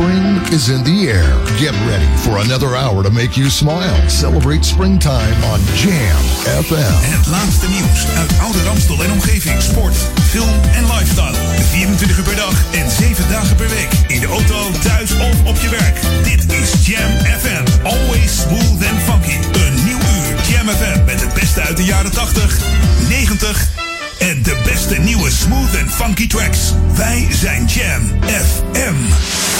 Spring is in the air. Get ready for another hour to make you smile. Celebrate springtime on Jam FM. Het laatste nieuws uit oude Ramstel en omgeving. Sport, film en lifestyle. 24 uur per dag en 7 dagen per week. In de auto, thuis of op je werk. Dit is Jam FM. Always smooth and funky. Een nieuw uur Jam FM met het beste uit de jaren 80, 90 en de beste nieuwe smooth and funky tracks. Wij zijn Jam FM.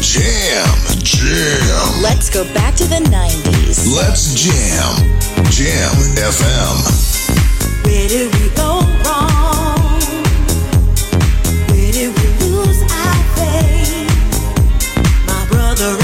jam, jam. Let's go back to the 90s. Let's jam. Jam FM. Where did we go wrong? Where did we lose our faith? My brother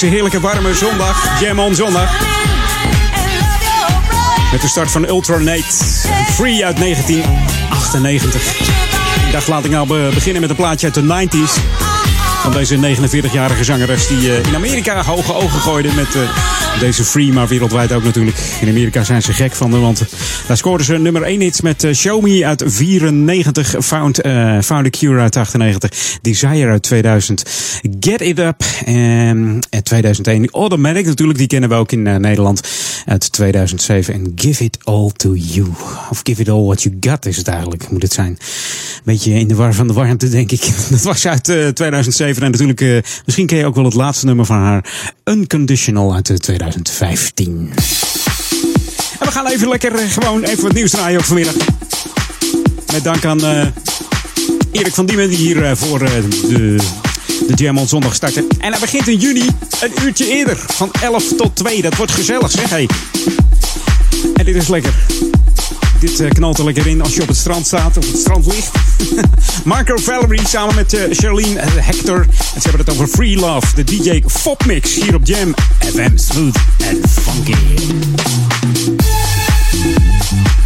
deze heerlijke warme zondag, Jam on zondag. Met de start van Ultra Nate en Free uit 1998. Ik dacht, laat ik nou be- beginnen met een plaatje uit de 90s. Van deze 49-jarige zangeres die eh, in Amerika hoge ogen gooide met eh, deze Free, maar wereldwijd ook natuurlijk. In Amerika zijn ze gek van want daar scoorden ze nummer 1 hits met eh, Show Me uit 94, Found, eh Found a Cure uit 98, Desire uit 2000, Get It Up en eh, 2001, Automatic natuurlijk, die kennen we ook in eh, Nederland uit 2007 en Give It All To You. Of Give It All What You Got is het eigenlijk, moet het zijn. Beetje in de war van de warmte, denk ik. Dat was uit eh, 2007 en natuurlijk, misschien ken je ook wel het laatste nummer van haar, Unconditional uit eh, 2015. We gaan even lekker eh, gewoon even wat nieuws draaien ook vanmiddag. Met dank aan eh, Erik van Diemen die hier eh, voor de, de Jam on zondag starten. En hij begint in juni een uurtje eerder. Van 11 tot 2. Dat wordt gezellig zeg. Hey. En dit is lekker. Dit knalt er lekker in als je op het strand staat, of het strand ligt. Marco Valerie samen met Charlene Hector. En ze hebben het over Free Love, de DJ Fop Mix hier op Jam FM. Smooth and funky.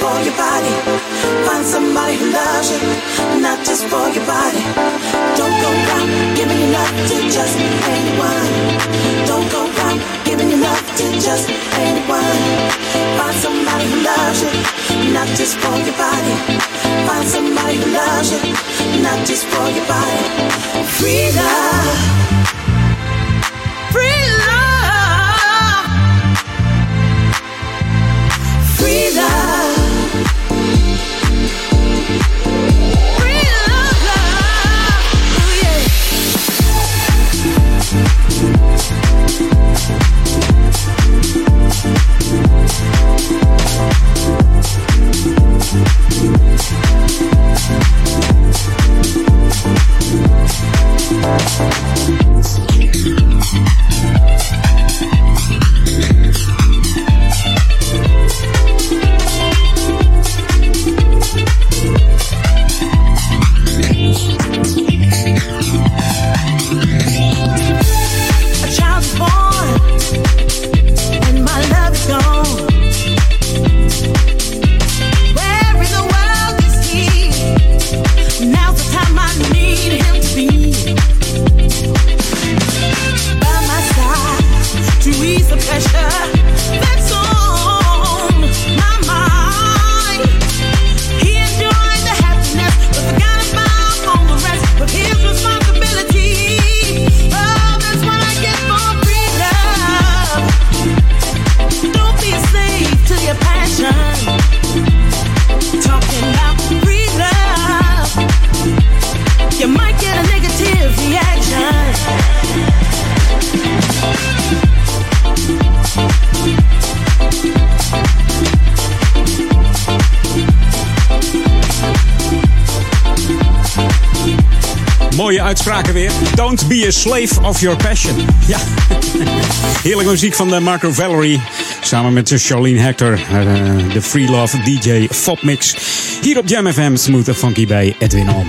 for your body. Find somebody who loves you, not just for your body. Don't go round giving your love to just anyone. Don't go round giving your love to just anyone. Find somebody who loves you, not just for your body. Find somebody who loves you, not just for your body. Free love. Free love. Free love. A A slave of your passion. Ja. Heerlijke muziek van de Marco Valerie. Samen met Charlene Hector. eh, De Free Love DJ Fop Mix. Hier op Jam FM. Smooth funky bij Edwin On.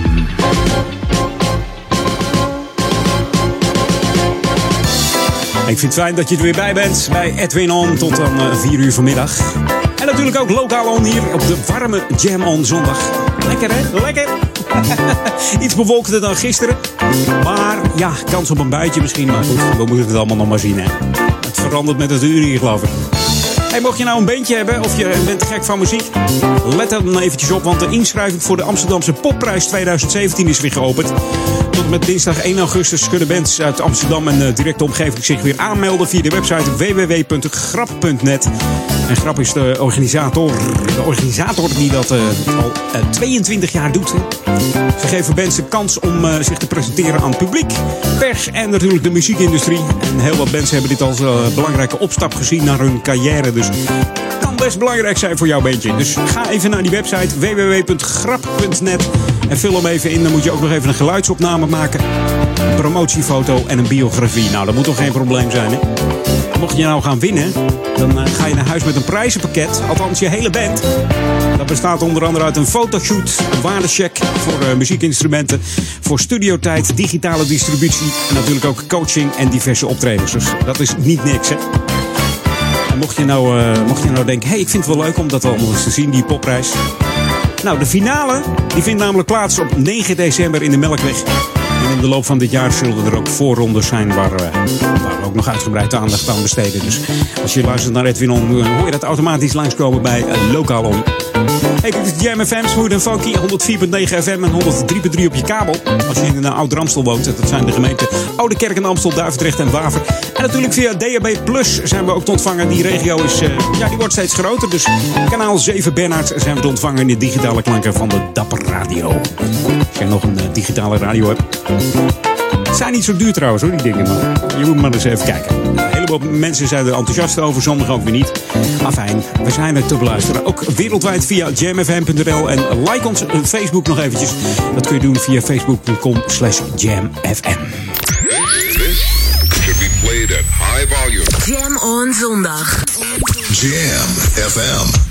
Ik vind het fijn dat je er weer bij bent bij Edwin On tot dan 4 uur vanmiddag. En natuurlijk ook lokaal on hier op de warme Jam On zondag. Lekker hè? Lekker! Iets bewolkter dan gisteren. Maar ja, kans op een buitje misschien. Maar goed, we moeten het allemaal nog maar zien hè. Het verandert met het uur hier geloof ik. Hey, mocht je nou een beentje hebben of je bent gek van muziek, let er dan eventjes op, want de inschrijving voor de Amsterdamse Popprijs 2017 is weer geopend. Tot met dinsdag 1 augustus kunnen bands uit Amsterdam en de directe omgeving zich weer aanmelden via de website www.grap.net. En Grap is de organisator, de organisator die dat eh, al eh, 22 jaar doet. Ze geven bands de kans om eh, zich te presenteren aan het publiek, pers en natuurlijk de muziekindustrie. En heel wat bands hebben dit als eh, belangrijke opstap gezien naar hun carrière. Dus kan best belangrijk zijn voor jouw bandje. Dus ga even naar die website www.grap.net En vul hem even in. Dan moet je ook nog even een geluidsopname maken. Een promotiefoto en een biografie. Nou, dat moet toch geen probleem zijn, hè? Mocht je nou gaan winnen, dan eh, ga je naar huis met een prijzenpakket. Althans, je hele band. Dat bestaat onder andere uit een fotoshoot, een waardecheck voor eh, muziekinstrumenten, voor studiotijd, digitale distributie en natuurlijk ook coaching en diverse optredens. Dus dat is niet niks, hè? En mocht je nou, eh, mocht je nou denken, hey, ik vind het wel leuk om dat allemaal eens te zien, die popprijs. Nou, de finale die vindt namelijk plaats op 9 december in de Melkweg. En in de loop van dit jaar zullen er ook voorrondes zijn waar, eh, waar we ook nog uitgebreid aandacht aan besteden. Dus als je luistert naar Edwin On, dan hoor je dat automatisch langskomen bij uh, Lokaal On. Hey, dit is Jam FM, Smooth en Funky, 104.9 FM en 103.3 op je kabel. Als je in een oud Ramstel woont, dat zijn de gemeenten Oude Kerk en Amstel, Duivendrecht en Waver. En natuurlijk via DAB Plus zijn we ook te ontvangen. Die regio is, eh, ja, die wordt steeds groter. Dus kanaal 7 Bernhard zijn we te ontvangen in de digitale klanken van de Dapper Radio. Als jij nog een eh, digitale radio hebt. Het zijn niet zo duur trouwens hoor, die dingen. Maar je moet maar eens even kijken. Een heleboel mensen zijn er enthousiast over, sommigen ook weer niet. Maar fijn, we zijn er te beluisteren. Ook wereldwijd via jamfm.nl. En like ons op Facebook nog eventjes. Dat kun je doen via facebook.com slash jamfm. This should be played at high volume. Jam on zondag. Jam FM.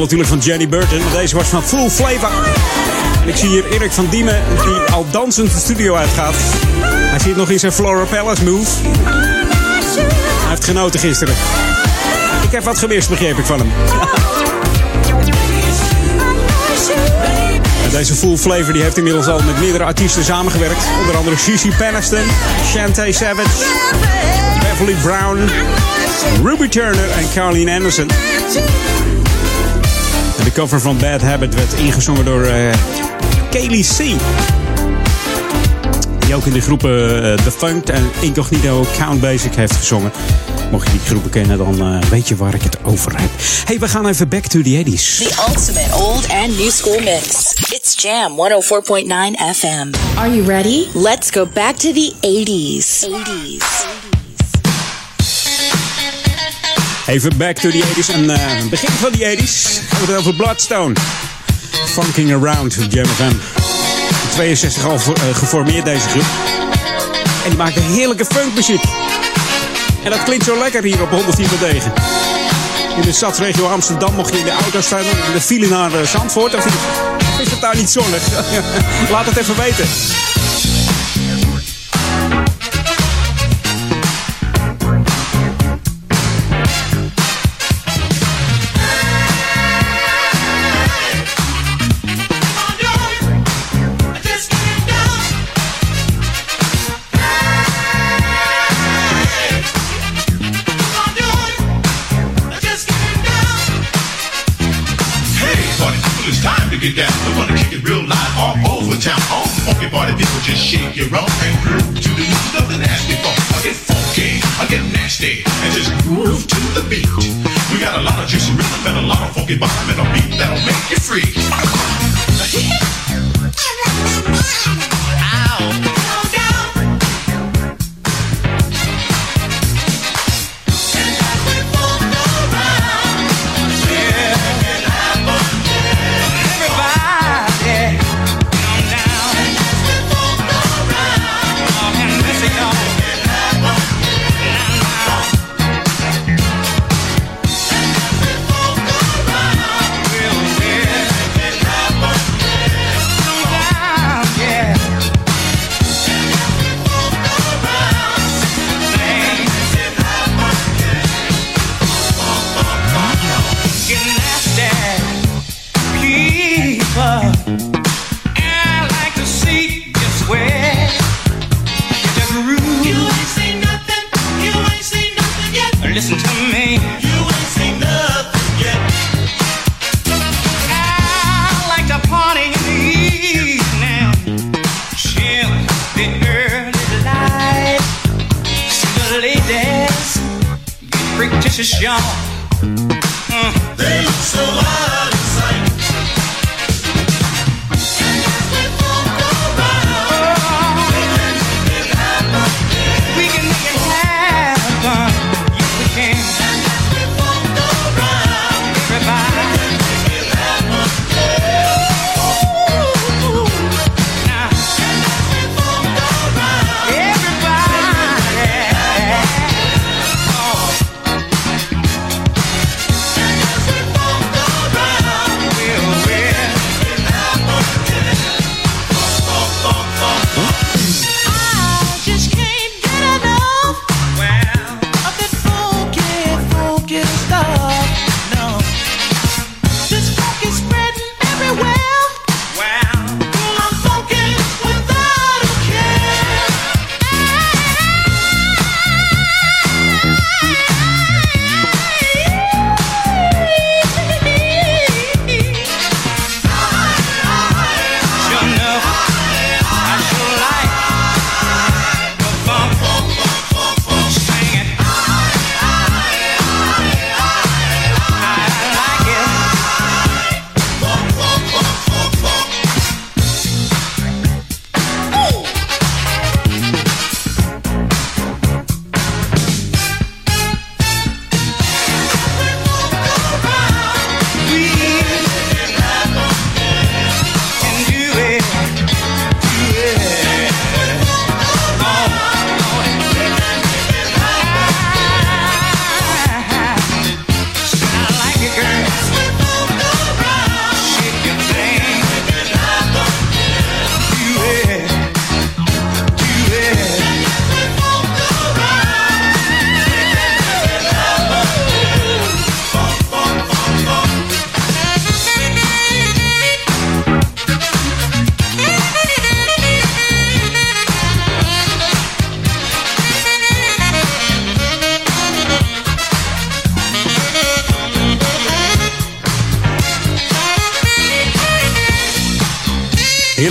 Natuurlijk van Jenny Burton. Deze was van Full Flavor. En ik zie hier Erik van Diemen die al dansend de studio uitgaat. Hij zit nog in zijn Flora Palace move. Hij heeft genoten gisteren. Ik heb wat gemist, begreep ik van hem. Deze Full Flavor die heeft inmiddels al met meerdere artiesten samengewerkt. Onder andere Cici Peniston, Shantae Savage, Beverly Brown, Ruby Turner en Carleen Anderson. En de cover van Bad Habit werd ingezongen door eh Kaylee C. Die ook in de groepen eh, The Funk en Incognito Count Basic heeft gezongen. Mocht je die groepen kennen, dan eh, weet je waar ik het over heb. hey, we gaan even back to the 80s. The ultimate old and new school mix. It's Jam 104.9 FM. Are you ready? Let's go back to the 80s. 80s. Even back to the 80s. En eh, begin van die 80s gaan we het over Bloodstone. Funking Around, Jam FM. In 62 al eh, geformeerd deze groep. En die maakte heerlijke funkmuziek. En dat klinkt zo lekker hier op 104.9. In de stadsregio Amsterdam mocht je in de auto staan en de file naar eh, Zandvoort. Of is het daar niet zonnig? Laat het even weten. And a lot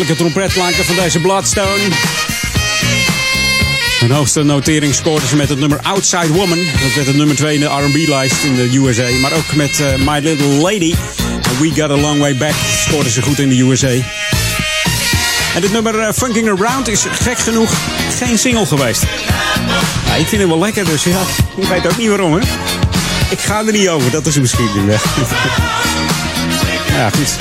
Heerlijke trompetklanken van deze Bloodstone. Hun hoogste notering scoorde ze met het nummer Outside Woman. Dat werd het nummer 2 in de R&B-lijst in de USA. Maar ook met eh, My Little Lady. We Got a Long Way Back scoorden ze goed in de USA. En dit nummer eh, Funking Around is gek genoeg geen single geweest. Ik vind hem wel lekker, dus ja, ik weet ook niet waarom, hè. Ik ga er niet over, dat is misschien de weg. Ja, goed.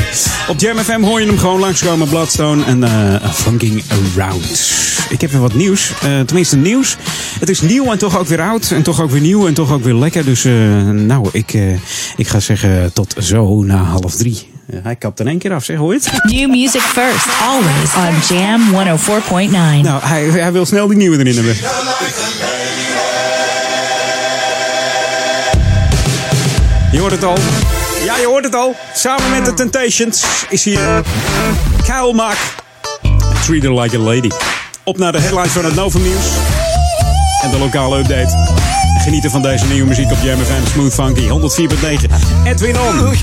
Op Jam FM hoor je hem gewoon langskomen, Bloodstone en Funking Around. Ik heb weer wat nieuws, eh, tenminste nieuws. Het is nieuw en toch ook weer oud en toch ook weer nieuw en toch ook weer lekker. Dus eh, nou, ik, ik ga zeggen tot zo na half drie. Hij kapt in één keer af, zeg, hoor het? New music first, always on Jam 104.9. Nou, hij, hij wil snel die nieuwe erin hebben. Je hoort het al. Ja, je hoort het al. Samen met de Temptations is hier Kyle Maak. Treat her like a lady. Op naar de headlines van het Novum Nieuws. En de lokale update. Genieten van deze nieuwe muziek op Jam FM. Smooth Funky 104.9. Edwin On.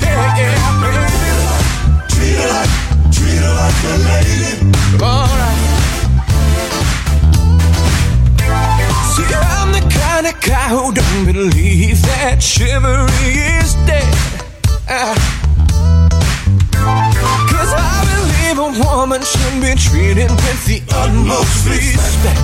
See, I'm the kind of guy who don't believe that chivalry is dead. Cause I believe a woman should be treated with the utmost respect.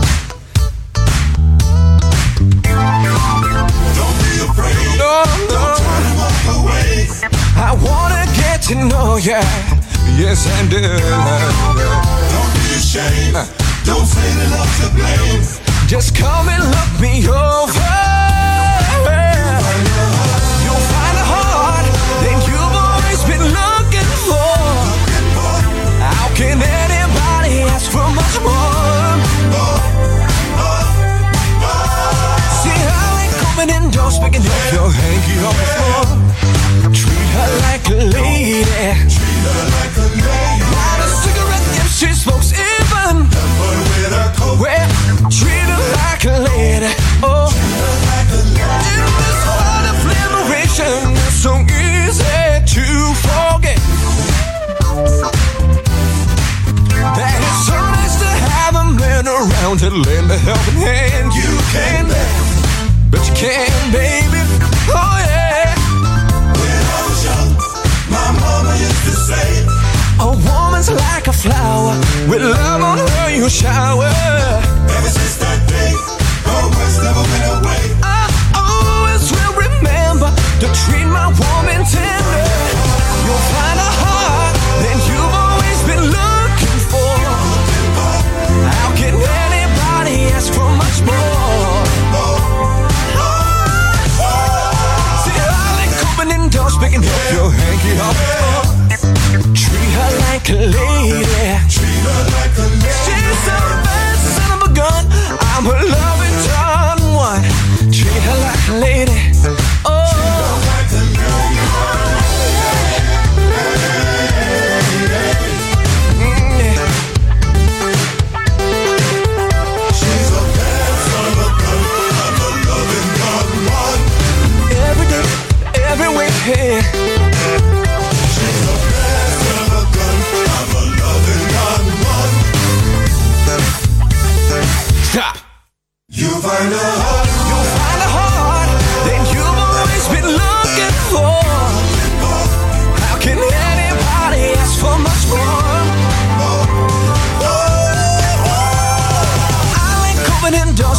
Don't be afraid. No, no. Walk away. I wanna get to know ya. Yes, I do. Don't be ashamed. Don't say that I'm to blame. Just come and look me over. Ask for much more? See, I ain't coming indoors picking up your hanky on the floor. Treat her like a lady. Treat her like a lady. Light a cigarette if she smokes even. But with her coat. Well, treat her like a lady. Oh, to lend a helping hand. You can, but you can, baby. Oh yeah. When I was young, my mama used to say, A woman's like a flower. With love on her, you shower.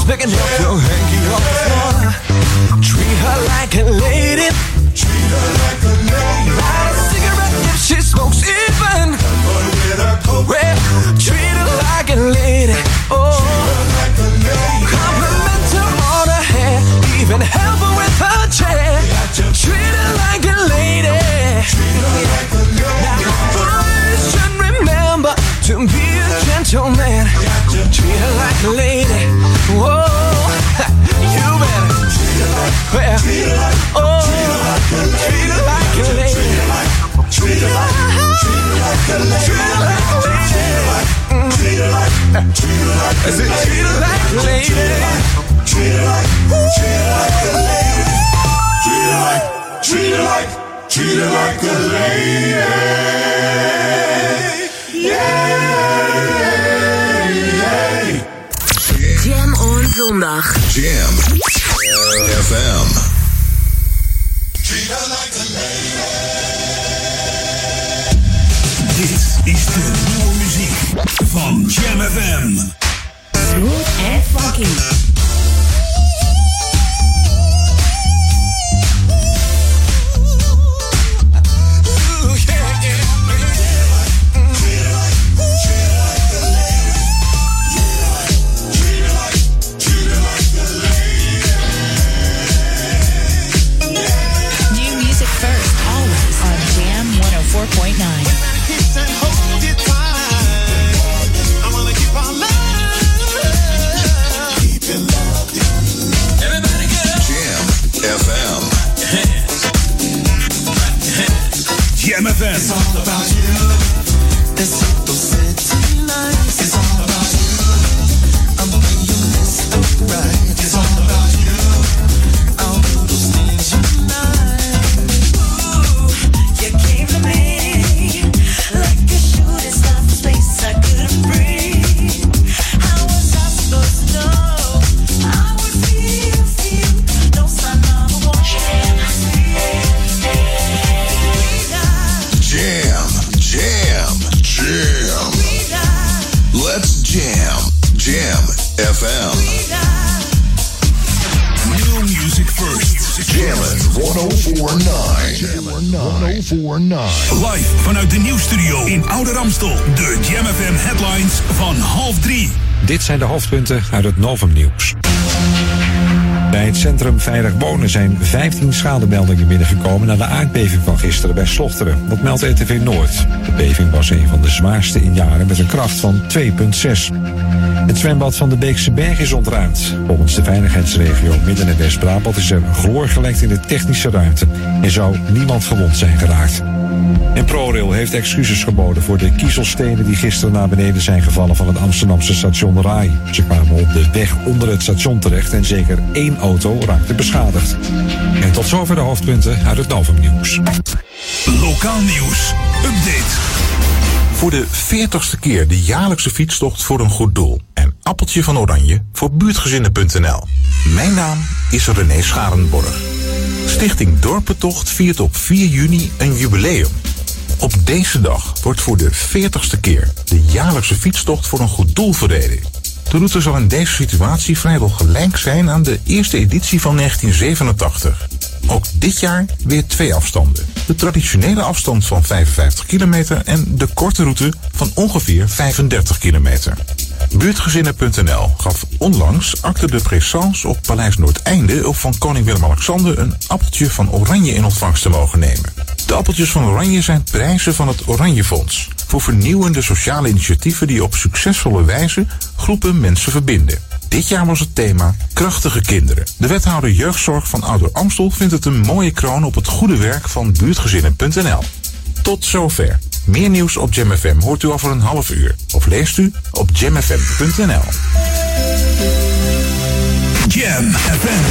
Picking up your hanky off the floor. Treat her like a lady. That's it. Treat her like a lady. Treat her like, treat her like a lady. Treat her like, treat her like, treat her like a lady. Yeah, yeah. Jam on zondag. Jam FM. Treat her like a lady. Dit is de nieuwe muziek van Jam FM. Smooth en funky. Zijn de hoofdpunten uit het Novum Nieuws. Bij het Centrum Veilig Wonen zijn 15 schademeldingen binnengekomen na de aardbeving van gisteren bij Slochteren. Dat meldt RTV Noord. De beving was een van de zwaarste in jaren met een kracht van 2,6. Het zwembad van de Beekse Berg is ontruimd. Volgens de veiligheidsregio Midden- en West-Brabant is er chloor gelekt in de technische ruimte en zou niemand gewond zijn geraakt. En ProRail heeft excuses geboden voor de kiezelstenen die gisteren naar beneden zijn gevallen van het Amsterdamse station Rai. Ze kwamen op de weg onder het station terecht en zeker één auto raakte beschadigd. En tot zover de hoofdpunten uit het Novum Nieuws. Lokaal nieuws. Update. Voor de 40ste keer de jaarlijkse fietstocht voor een goed doel. En appeltje van oranje voor buurtgezinnen.nl. Mijn naam is René Scharenborg. Stichting Dorpentocht viert op 4 juni een jubileum. Op deze dag wordt voor de 40ste keer de jaarlijkse fietstocht voor een goed doel verreden. De route zal in deze situatie vrijwel gelijk zijn aan de eerste editie van 1987. Ook dit jaar weer twee afstanden. De traditionele afstand van 55 kilometer en de korte route van ongeveer 35 kilometer. Buurtgezinnen.nl gaf onlangs acte de présence op Paleis Noordeinde op van koning Willem-Alexander een appeltje van oranje in ontvangst te mogen nemen. De appeltjes van oranje zijn prijzen van het Oranjefonds voor vernieuwende sociale initiatieven die op succesvolle wijze groepen mensen verbinden. Dit jaar was het thema Krachtige Kinderen. De wethouder jeugdzorg van Ouder Amstel vindt het een mooie kroon op het goede werk van buurtgezinnen.nl. Tot zover. Meer nieuws op JamFM hoort u over een half uur. Of leest u op jamfm.nl. Jam FM.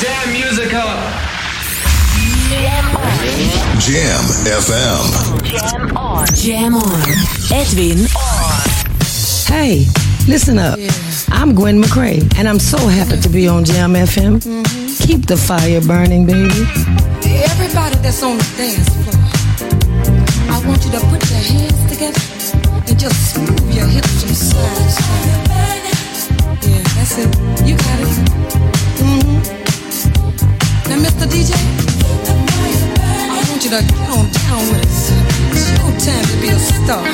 damn music up. Jam FM. Jam on. Jam on. Edwin Hey, listen up. I'm Gwen McCrae, and I'm so happy to be on Jam FM. Keep the fire burning, baby. Everybody that's on the dance floor, want you to put your hands together and just move your hips from side. Yeah, that's it. You got it. hmm Now, Mr. DJ, I want you to get on down with it. Time to be a star.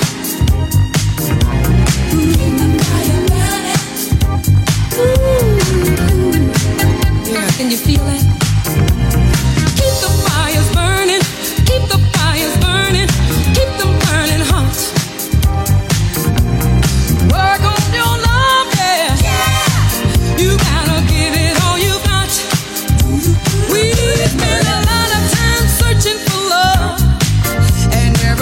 Yeah, can you feel that?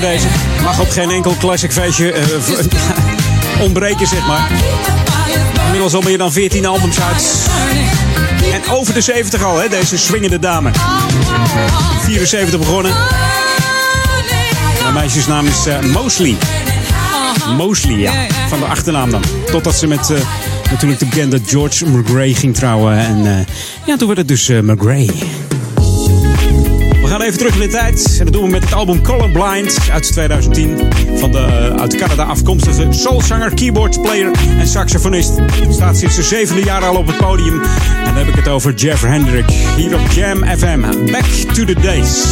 deze. Mag op geen enkel classic feestje eh, ontbreken, zeg maar. Inmiddels al meer dan 14 albums uit. En over de 70 al, hè, deze swingende dame. 74 begonnen. Mijn meisjesnaam is eh, Mosley. Mosley, ja. Van de achternaam dan. Totdat ze met eh, natuurlijk de bekende George McGray ging trouwen. En ja, toen werd het dus McGray. Gaan even terug in de tijd. En dat doen we met het album Colorblind uit 2010. Van de eh, uit Canada afkomstige soulzanger, keyboardplayer en saxofonist. Staat sinds zijn zevende jaar al op het podium. En dan heb ik het over Jeff Hendrick. Hier op Jam FM. Back to the days.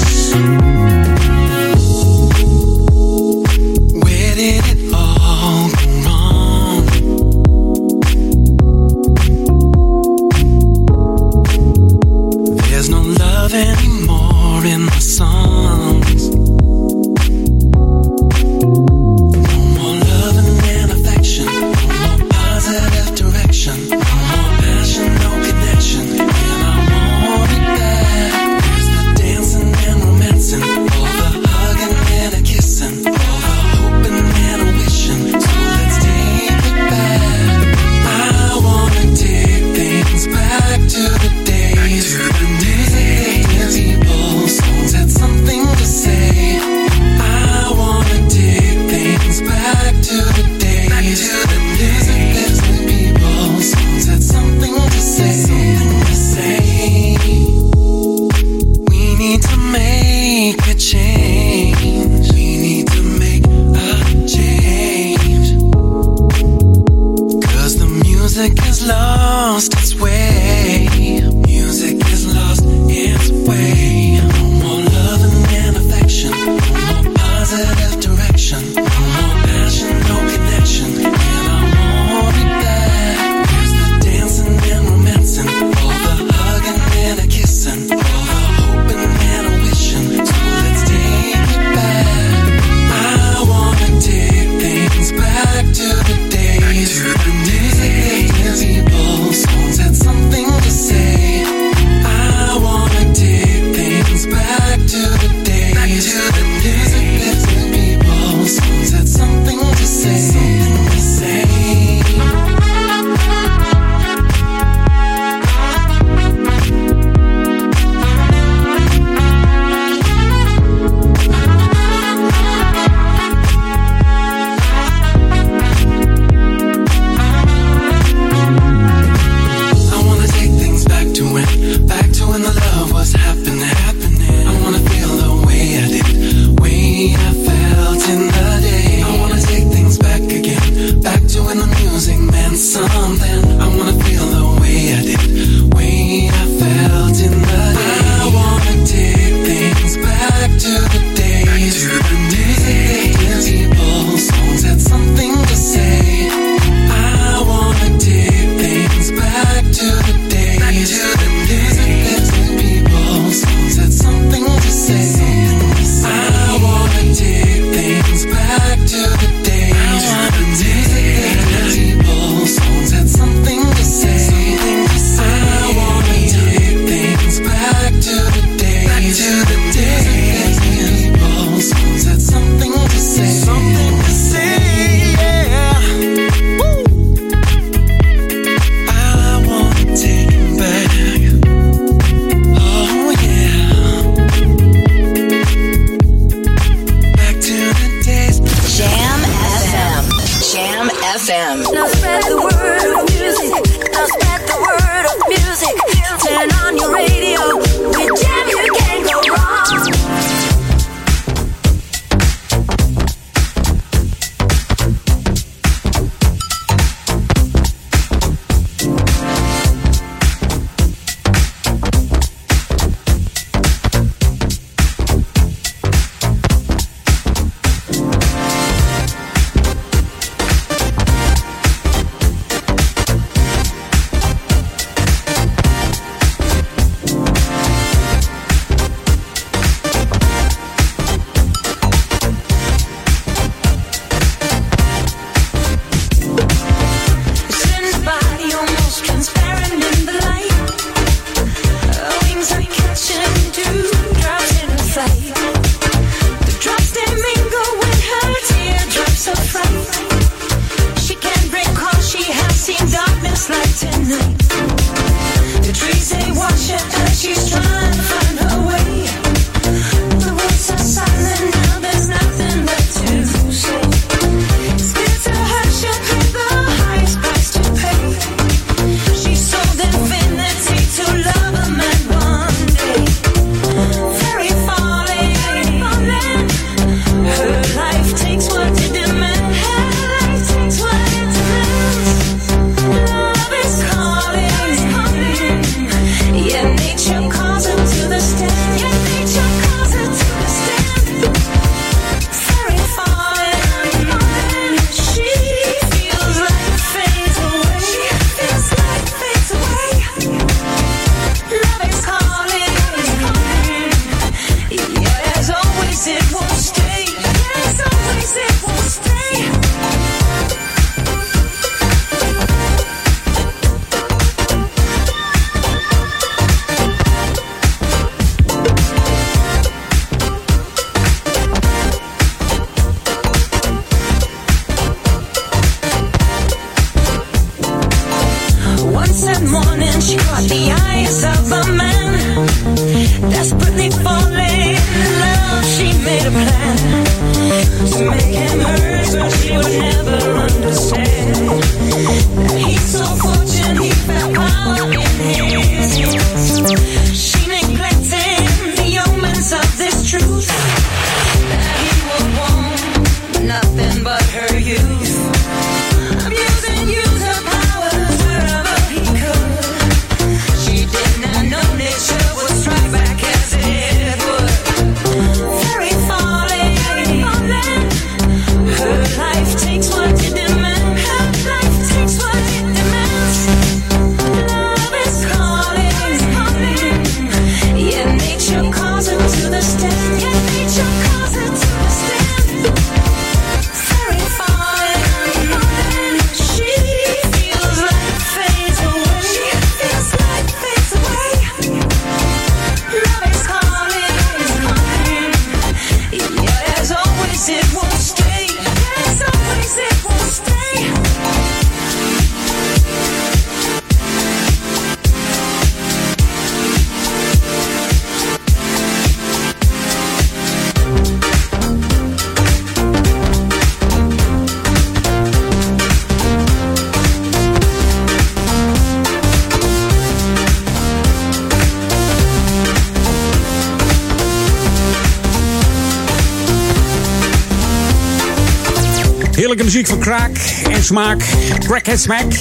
Smaak. Crack en smack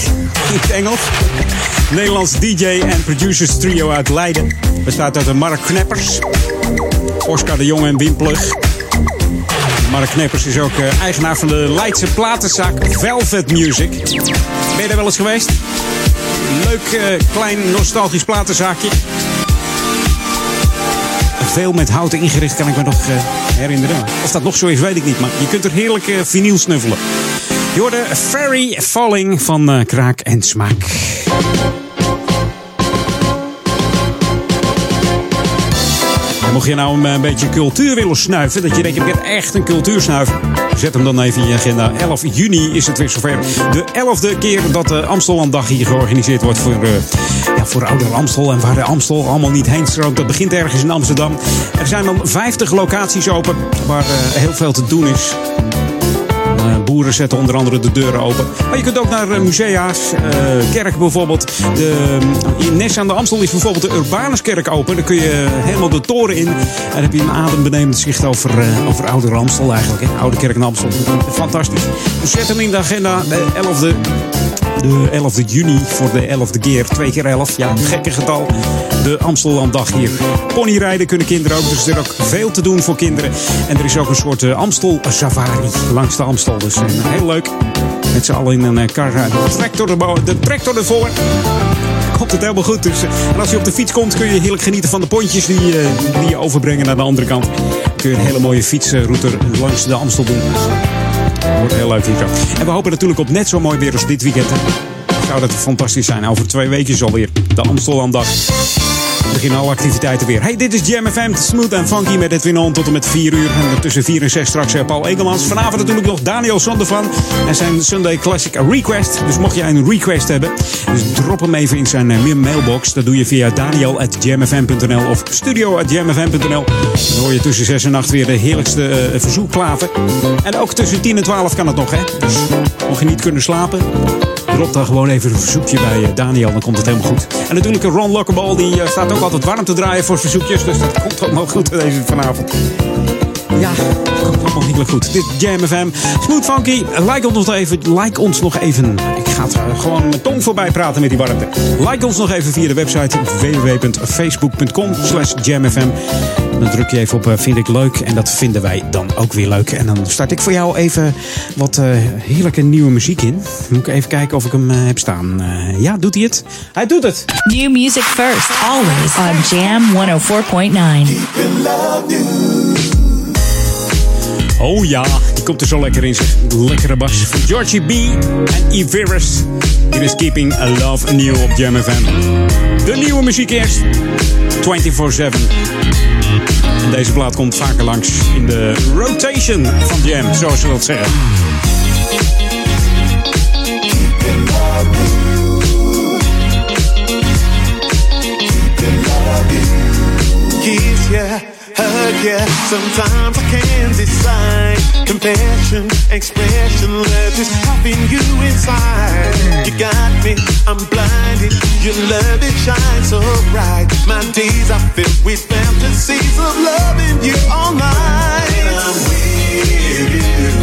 in het Engels. Nederlands DJ en producers trio uit Leiden. Bestaat uit de Mark Kneppers, Oscar de Jong en Wim Plug. Mark Kneppers is ook eh, eigenaar van de Leidse platenzaak Velvet Music. Ben je daar wel eens geweest? Leuk eh, klein nostalgisch platenzaakje. Veel met houten ingericht kan ik me nog eh, herinneren. Of dat nog zo is, weet ik niet. Maar je kunt er heerlijk vinyl snuffelen. Je hoorde Fairy Falling van eh, Kraak en Smaak. Mocht je nou een, eh, beetje cultuur willen snuiven, dat je denkt, ik ben echt een cultuursnuiver. Zet hem dan even in je agenda. 11 juni is het weer zover. De 11e keer dat de Amstelanddag hier georganiseerd wordt voor, eh, ja, voor Ouder Amstel. En waar de Amstel allemaal niet heen stroomt. Dat begint ergens in Amsterdam. Er zijn dan 50 locaties open waar heel veel te doen is. Eh, boeren zetten onder andere de deuren open. Maar je kunt ook naar eh, musea's, eh, kerken bijvoorbeeld. De, in Nes aan de Amstel is bijvoorbeeld de Urbanuskerk open. Daar kun je helemaal de toren in. En dan heb je een adembenemend zicht over, over Oude Amstel eigenlijk. Hè? Oude Kerk en Amstel. Fantastisch. Dus zet hem in de agenda. De 11e, de 11e juni voor de 11e keer. 2 keer 11. Ja, gekke getal. De Amstellanddag hier. Ponyrijden kunnen kinderen ook. Dus er is ook veel te doen voor kinderen. En er is ook een soort eh, Amstel safari langs de Amstel. Dus eh, heel leuk. Met z'n allen in een eh, kar. De tractor, erbo- de tractor ervoor. Komt het helemaal goed. Dus, en als je op de fiets komt kun je heerlijk genieten van de pontjes die, die je overbrengen naar de andere kant. Kun je een hele mooie fietsroute langs de Amstel doen. Wordt heel leuk hier. En we hopen natuurlijk op net zo mooi weer als dit weekend. Zou dat fantastisch zijn. Over twee weken alweer de Amstelanddag. Beginnen alle activiteiten weer. Hey, dit is Jam FM, smooth en funky met Edwin On tot en met 4 uur. En tussen 4 en 6 straks eh, Paul Egelmans. Vanavond natuurlijk nog Daniel Sondervan en zijn Sunday Classic Request. Dus mocht jij een request hebben, dus drop hem even in zijn eh, mailbox. Dat doe je via daniel.jamfm.nl of studio.jamfm.nl. Dan hoor je tussen 6 en 8 weer de heerlijkste eh, verzoekplaten. En ook tussen 10 en 12 kan het nog, hè. Dus mocht je niet kunnen slapen, Drop dan gewoon even een verzoekje bij eh, Daniel, dan komt het helemaal goed. En natuurlijk Ron Lockeball, die eh, staat ook altijd warm te draaien voor verzoekjes. Dus dat komt allemaal goed deze vanavond. Ja, dat komt allemaal heel goed. Dit is Jam FM. Smooth Funky, like ons nog even. Like ons nog even. Ik ga het eh, gewoon mijn tong voorbij praten met die warmte. Like ons nog even via de website www.facebook.com slash jamfm. Dan druk je even op eh, vind ik leuk. En dat vinden wij dan ook weer leuk. En dan start ik voor jou even wat eh, heerlijke nieuwe muziek in. Moet ik even kijken of ik hem heb staan. Eh, ja, doet hij het? Hij doet het. New music first, always on Jam 104.9. Oh ja, die komt er zo lekker in, zeg. Lekkere bas van Georgie B. en Everis. Die is Keeping a Love New op Jam FM. De nieuwe muziek eerst. 24-7. Deze plaat komt vaker langs in de rotation van Jam, zoals je dat zeggen. Keep, yeah. hug you. Sometimes I can't decide. Compassion, expression, love is popping you inside. You got me, I'm blinded. Your love it shines so bright. My days are filled with fantasies of loving you all night.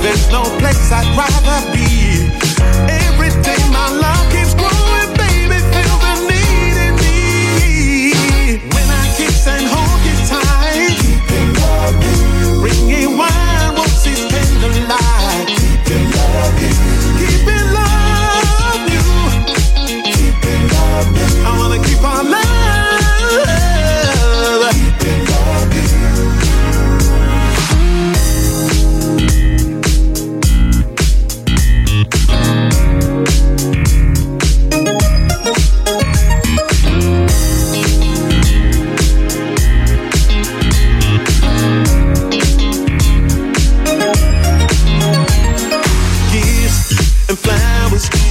There's no place I'd rather be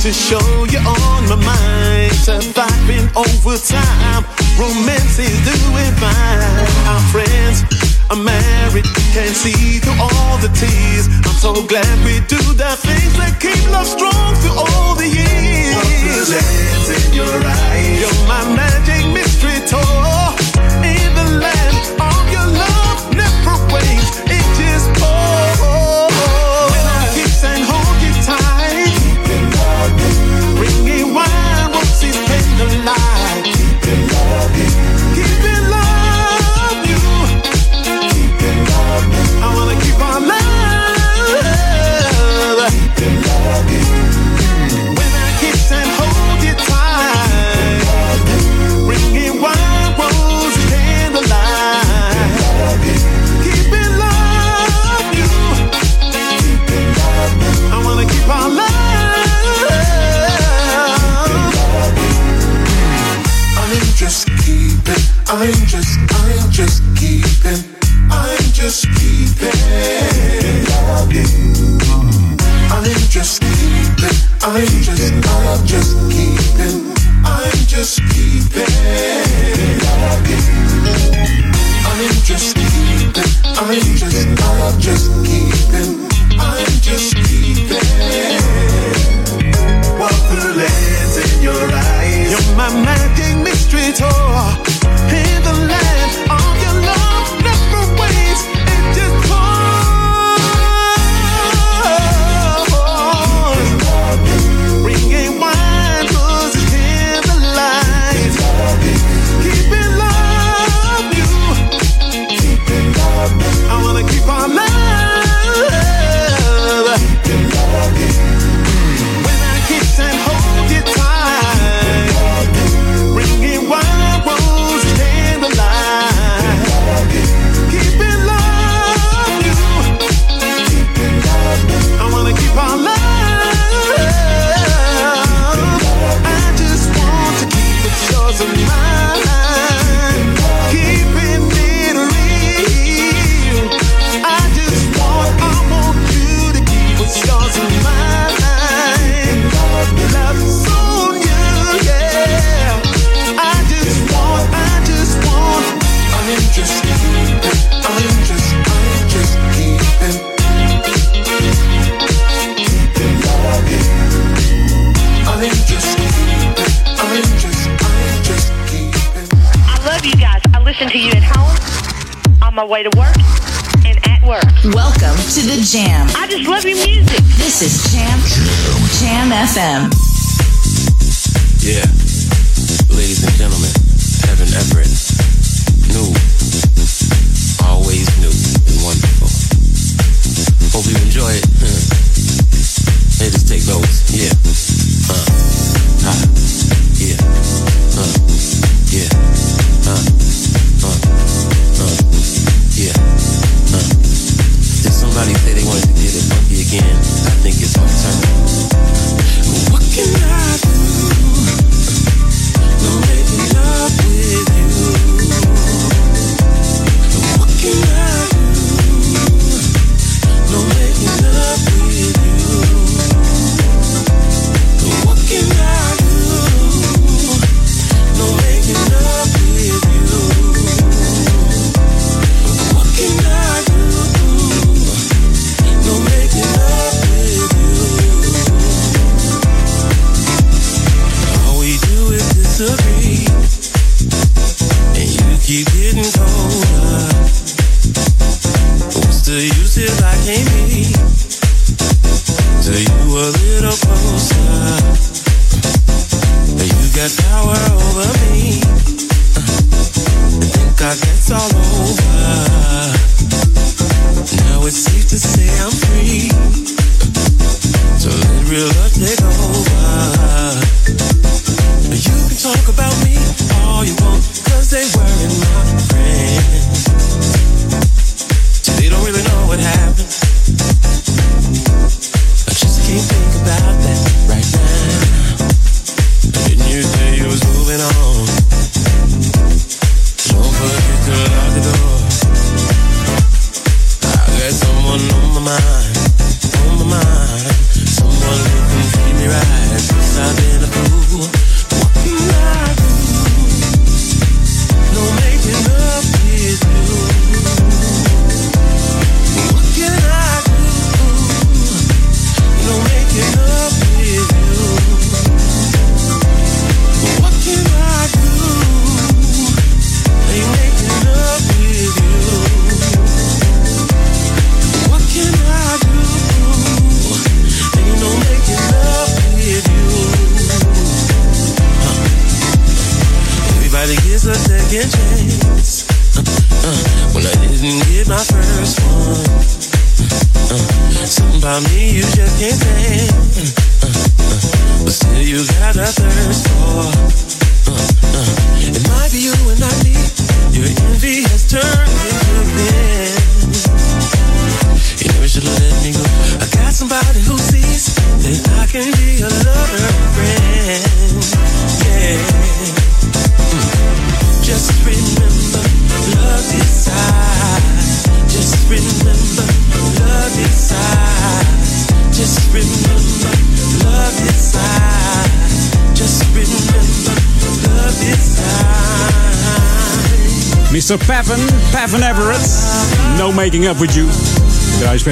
to show you on my mind. Surviving overtime, romance is doing fine. Our friends are married, can see through all the tears. I'm so glad we do the things that keep love strong through all the years. What's the in your eyes? You're my magic mystery toy.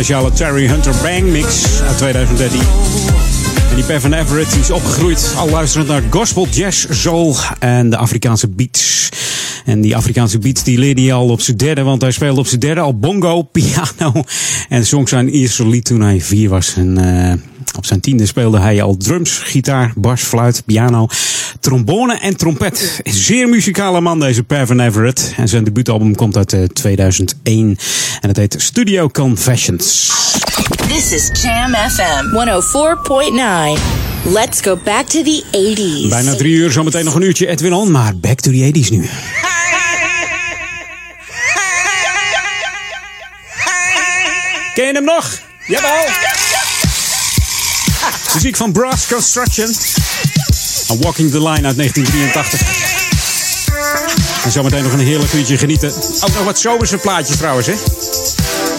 Speciale Terry Hunter Bang Mix uit 2013. En die Pavin Everett is opgegroeid al luisterend naar gospel, jazz, soul en de Afrikaanse beats. En die Afrikaanse beats die leerde hij al op zijn derde, want hij speelde op zijn derde al bongo, piano en zong zijn eerste lied toen hij vier was. En eh, op zijn tiende speelde hij al drums, gitaar, bas, fluit, piano, trombone en trompet. Een zeer muzikale man deze Pavin Everett. En zijn debuutalbum komt uit eh, 2001 en het heet Studio Confessions. This is Jam FM 104.9. Let's go back to the 80s. Bijna drie uur, zometeen nog een uurtje Edwin On, maar back to the 80s nu. Ken je hem nog? Jawel! Muziek van Brass Construction. En Walking the Line uit 1983. En zometeen nog een heerlijk uurtje genieten. Ook nog wat zomerse plaatjes trouwens, hè?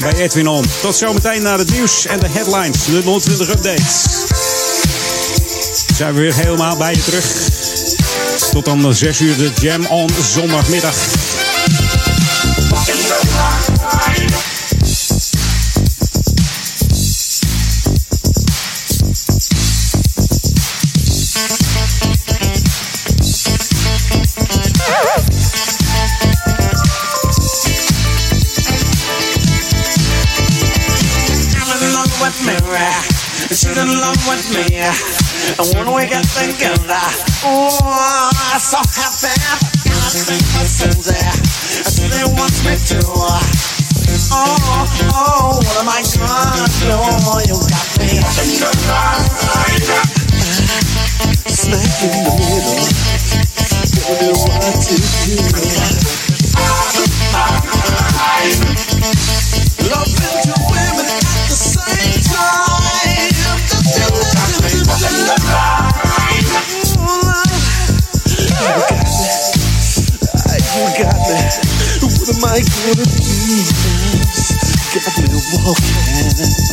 Bij Edwin On. Tot zometeen naar het nieuws en de headlines. De 020 updates. Zijn we weer helemaal bij je terug. Tot dan 6 uur de Jam On zondagmiddag. She's in love with me. And when we get together, oh, I'm so happy. I think my friends she really wants me to. Oh, oh, what am I gonna do? You got me smack in the middle. Know what to do. What am I gonna do? Got me walking.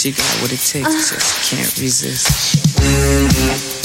She got what it takes, just can't resist.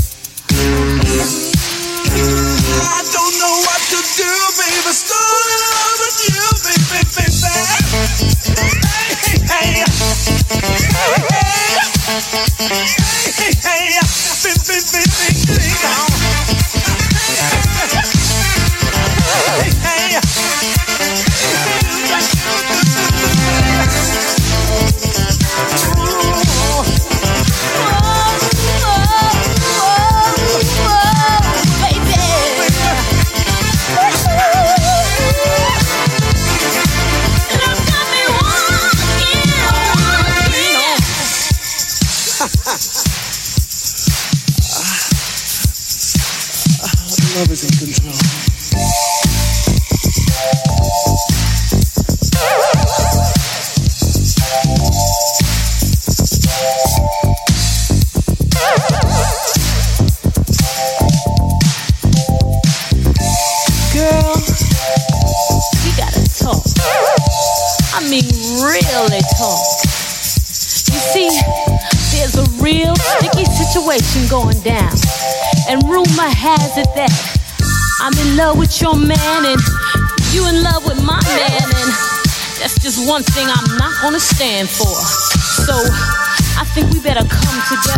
Gonna stand for. So I think we better come together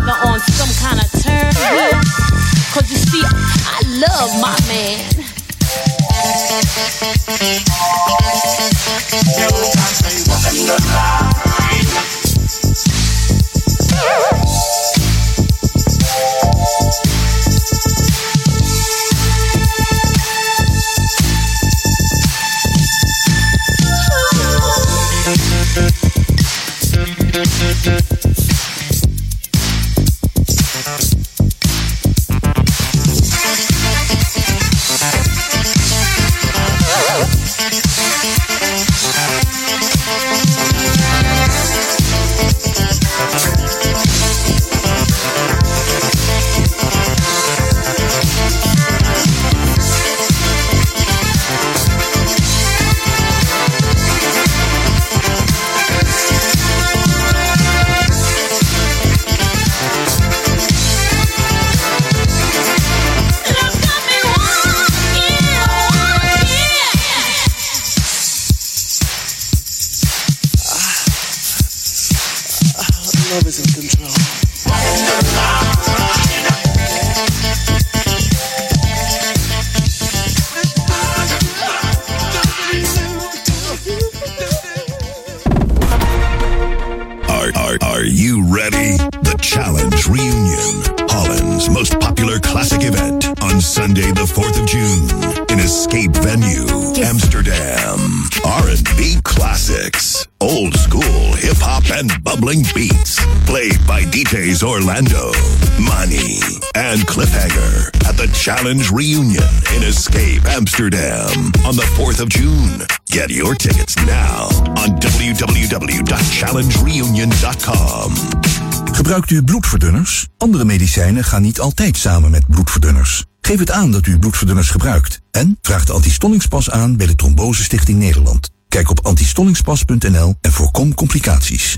Orlando, Money, and Cliffhanger at the Challenge Reunion in Escape Amsterdam on the 4th of June. Get your tickets now on www.challengereunion.com. Gebruikt u bloedverdunners? Andere medicijnen gaan niet altijd samen met bloedverdunners. Geef het aan dat u bloedverdunners gebruikt. En vraag de antistollingspas aan bij de Trombose Stichting Nederland. Kijk op antistollingspas.nl en voorkom complicaties.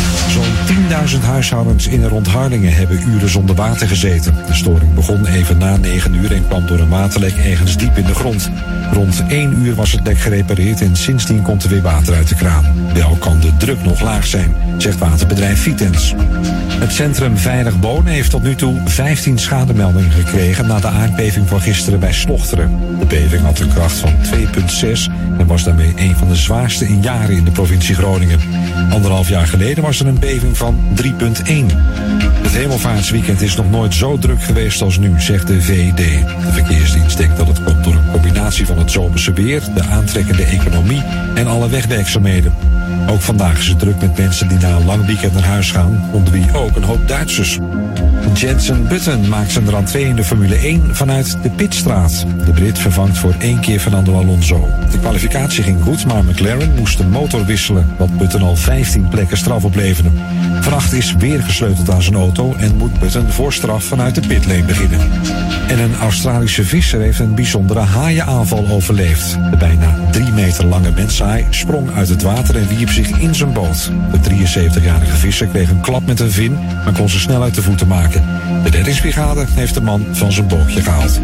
Zo'n 10.000 huishoudens in en rond Harlingen hebben uren zonder water gezeten. De storing begon even na 9 uur en kwam door een waterlek ergens diep in de grond. Rond 1 uur was het lek gerepareerd en sindsdien komt er weer water uit de kraan. Wel kan de druk nog laag zijn, zegt waterbedrijf Vitens. Het centrum Veilig Wonen heeft tot nu toe 15 schademeldingen gekregen na de aardbeving van gisteren bij Slochteren. De beving had een kracht van 2,6 en was daarmee een van de zwaarste in jaren in de provincie Groningen. Anderhalf jaar geleden was er een beving van 3,1. Het hemelvaartsweekend is nog nooit zo druk geweest als nu, zegt de VED. De verkeersdienst denkt dat het komt door een combinatie van het zomerse weer, de aantrekkende economie en alle wegwerkzaamheden. Ook vandaag is het druk met mensen die na een lang weekend naar huis gaan, onder wie ook een hoop Duitsers. Jensen Button maakt zijn rentree in de Formule 1 vanuit de Pitstraat. De Brit vervangt voor één keer Fernando Alonso. De kwalificatie ging goed, maar McLaren moest de motor wisselen, wat Button al 15 plekken straf opleverde. Vracht is weer gesleuteld aan zijn auto en moet Button voor straf vanuit de pitlane beginnen. En een Australische visser heeft een bijzondere haaienaanval overleefd. De bijna drie meter lange menshaai sprong uit het water en wierp zich in zijn boot. De 73-jarige visser kreeg een klap met een vin, maar kon ze snel uit de voeten maken. De reddingsbrigade heeft de man van zijn bootje gehaald.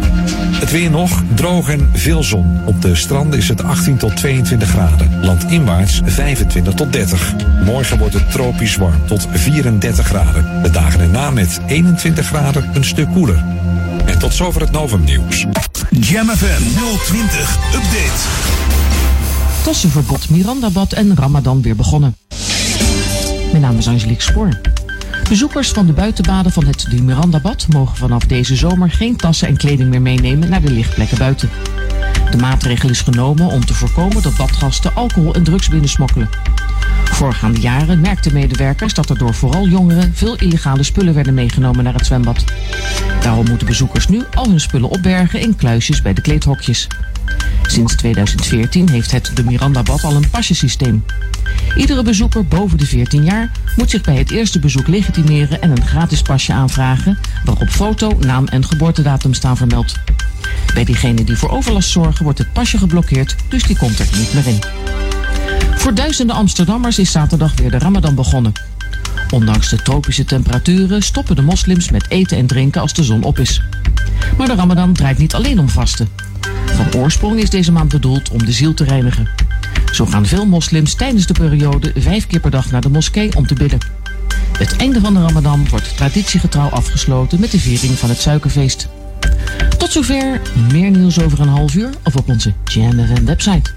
Het weer nog, droog en veel zon. Op de stranden is het 18 tot 22 graden. Landinwaarts 25 tot 30. Morgen wordt het tropisch warm tot 34 graden. De dagen erna met 21 graden een stuk koeler. En tot zover het Novum nieuws. Jam FM 020 Update. Tassenverbod Mirandabad en Ramadan weer begonnen. Mijn naam is Angelique Spoor. Bezoekers van de buitenbaden van het de Mirandabad mogen vanaf deze zomer geen tassen en kleding meer meenemen naar de lichtplekken buiten. De maatregel is genomen om te voorkomen dat badgasten alcohol en drugs binnensmokkelen. Voorgaande jaren merkten medewerkers dat er door vooral jongeren veel illegale spullen werden meegenomen naar het zwembad. Daarom moeten bezoekers nu al hun spullen opbergen in kluisjes bij de kleedhokjes. Sinds 2014 heeft het de Mirandabad al een pasjesysteem. Iedere bezoeker boven de 14 jaar moet zich bij het eerste bezoek legitimeren en een gratis pasje aanvragen, waarop foto, naam en geboortedatum staan vermeld. Bij diegenen die voor overlast zorgen wordt het pasje geblokkeerd, dus die komt er niet meer in. Voor duizenden Amsterdammers is zaterdag weer de Ramadan begonnen. Ondanks de tropische temperaturen stoppen de moslims met eten en drinken als de zon op is. Maar de Ramadan draait niet alleen om vasten. Van oorsprong is deze maand bedoeld om de ziel te reinigen. Zo gaan veel moslims tijdens de periode vijf keer per dag naar de moskee om te bidden. Het einde van de Ramadan wordt traditiegetrouw afgesloten met de viering van het suikerfeest. Tot zover, meer nieuws over een half uur of op onze Jam FM website.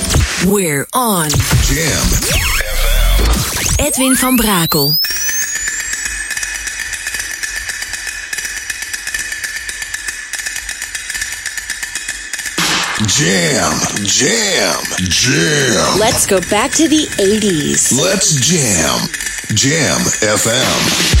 We're on. Jam Edwin van Brakel. Jam, jam, jam. Let's go back to the 80s. Let's jam. Jam FM.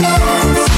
tango.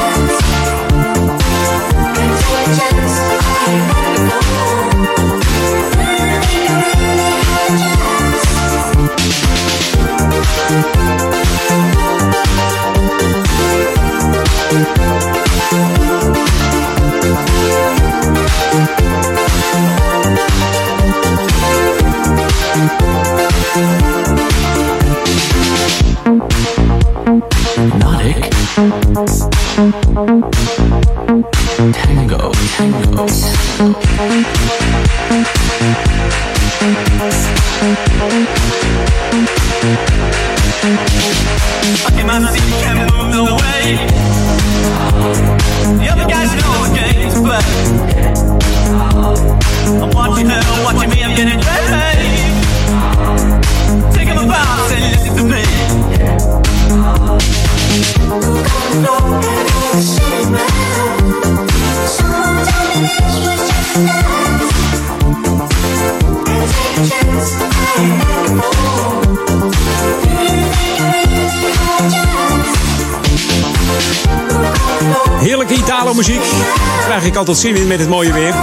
altijd zin in met het mooie weer.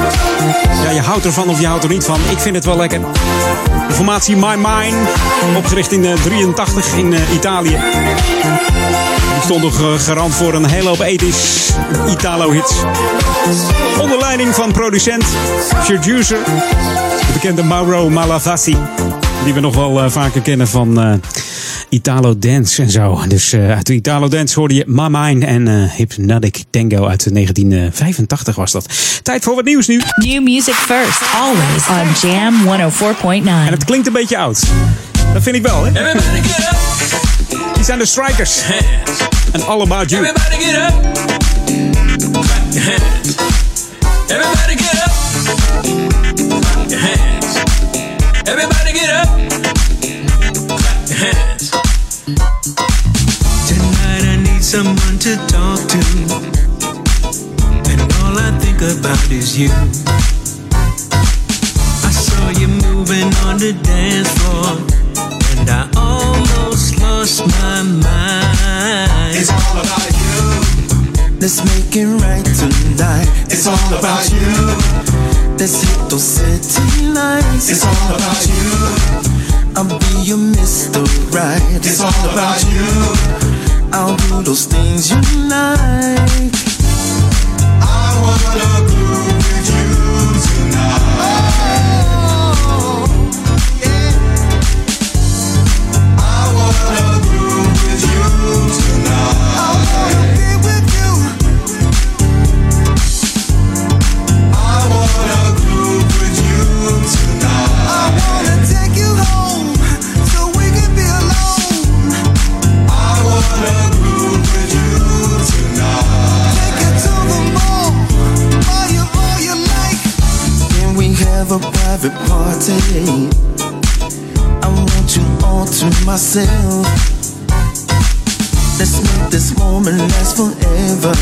Ja, je houdt ervan of je houdt er niet van. Ik vind het wel lekker. De formatie My Mind, opgericht in 83 in eh, Italië. Die stond nog eh, garant voor een hele hoop ethisch Italo-hits. Onder leiding van producent, producer, de bekende Mauro Malavasi. Die we nog wel eh, vaker kennen van eh, Italo Dance en zo. Dus eh, uit de Italo Dance hoorde je My Mind en eh, Hypnotic Tango uit 1985 was dat. Tijd voor wat nieuws nu. New music first, always on Jam 104.9. En het klinkt een beetje oud. Dat vind ik wel, hè? Die zijn de Strikers. En All About You. Everybody get up. Everybody get up. Someone to talk to. And all I think about is you. I saw you moving on the dance floor. And I almost lost my mind. It's all about you. Let's make it right tonight. It's all about you. Let's hit those city lights. It's all about you. I'll be your Mr. Right. It's all about you. I'll do those things you like. I wanna groove with you myself. Let's make this moment last forever.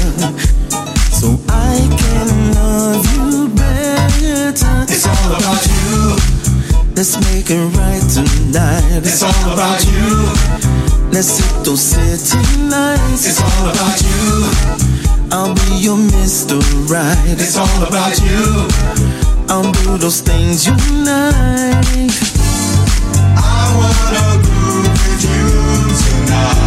So I can love you better. It's all about you. Let's make it right tonight. It's all about you. Let's hit those city lights. It's all about you. I'll be your Mr. Right. It's all about you. I'll do those things you like. I wanna groove with you now.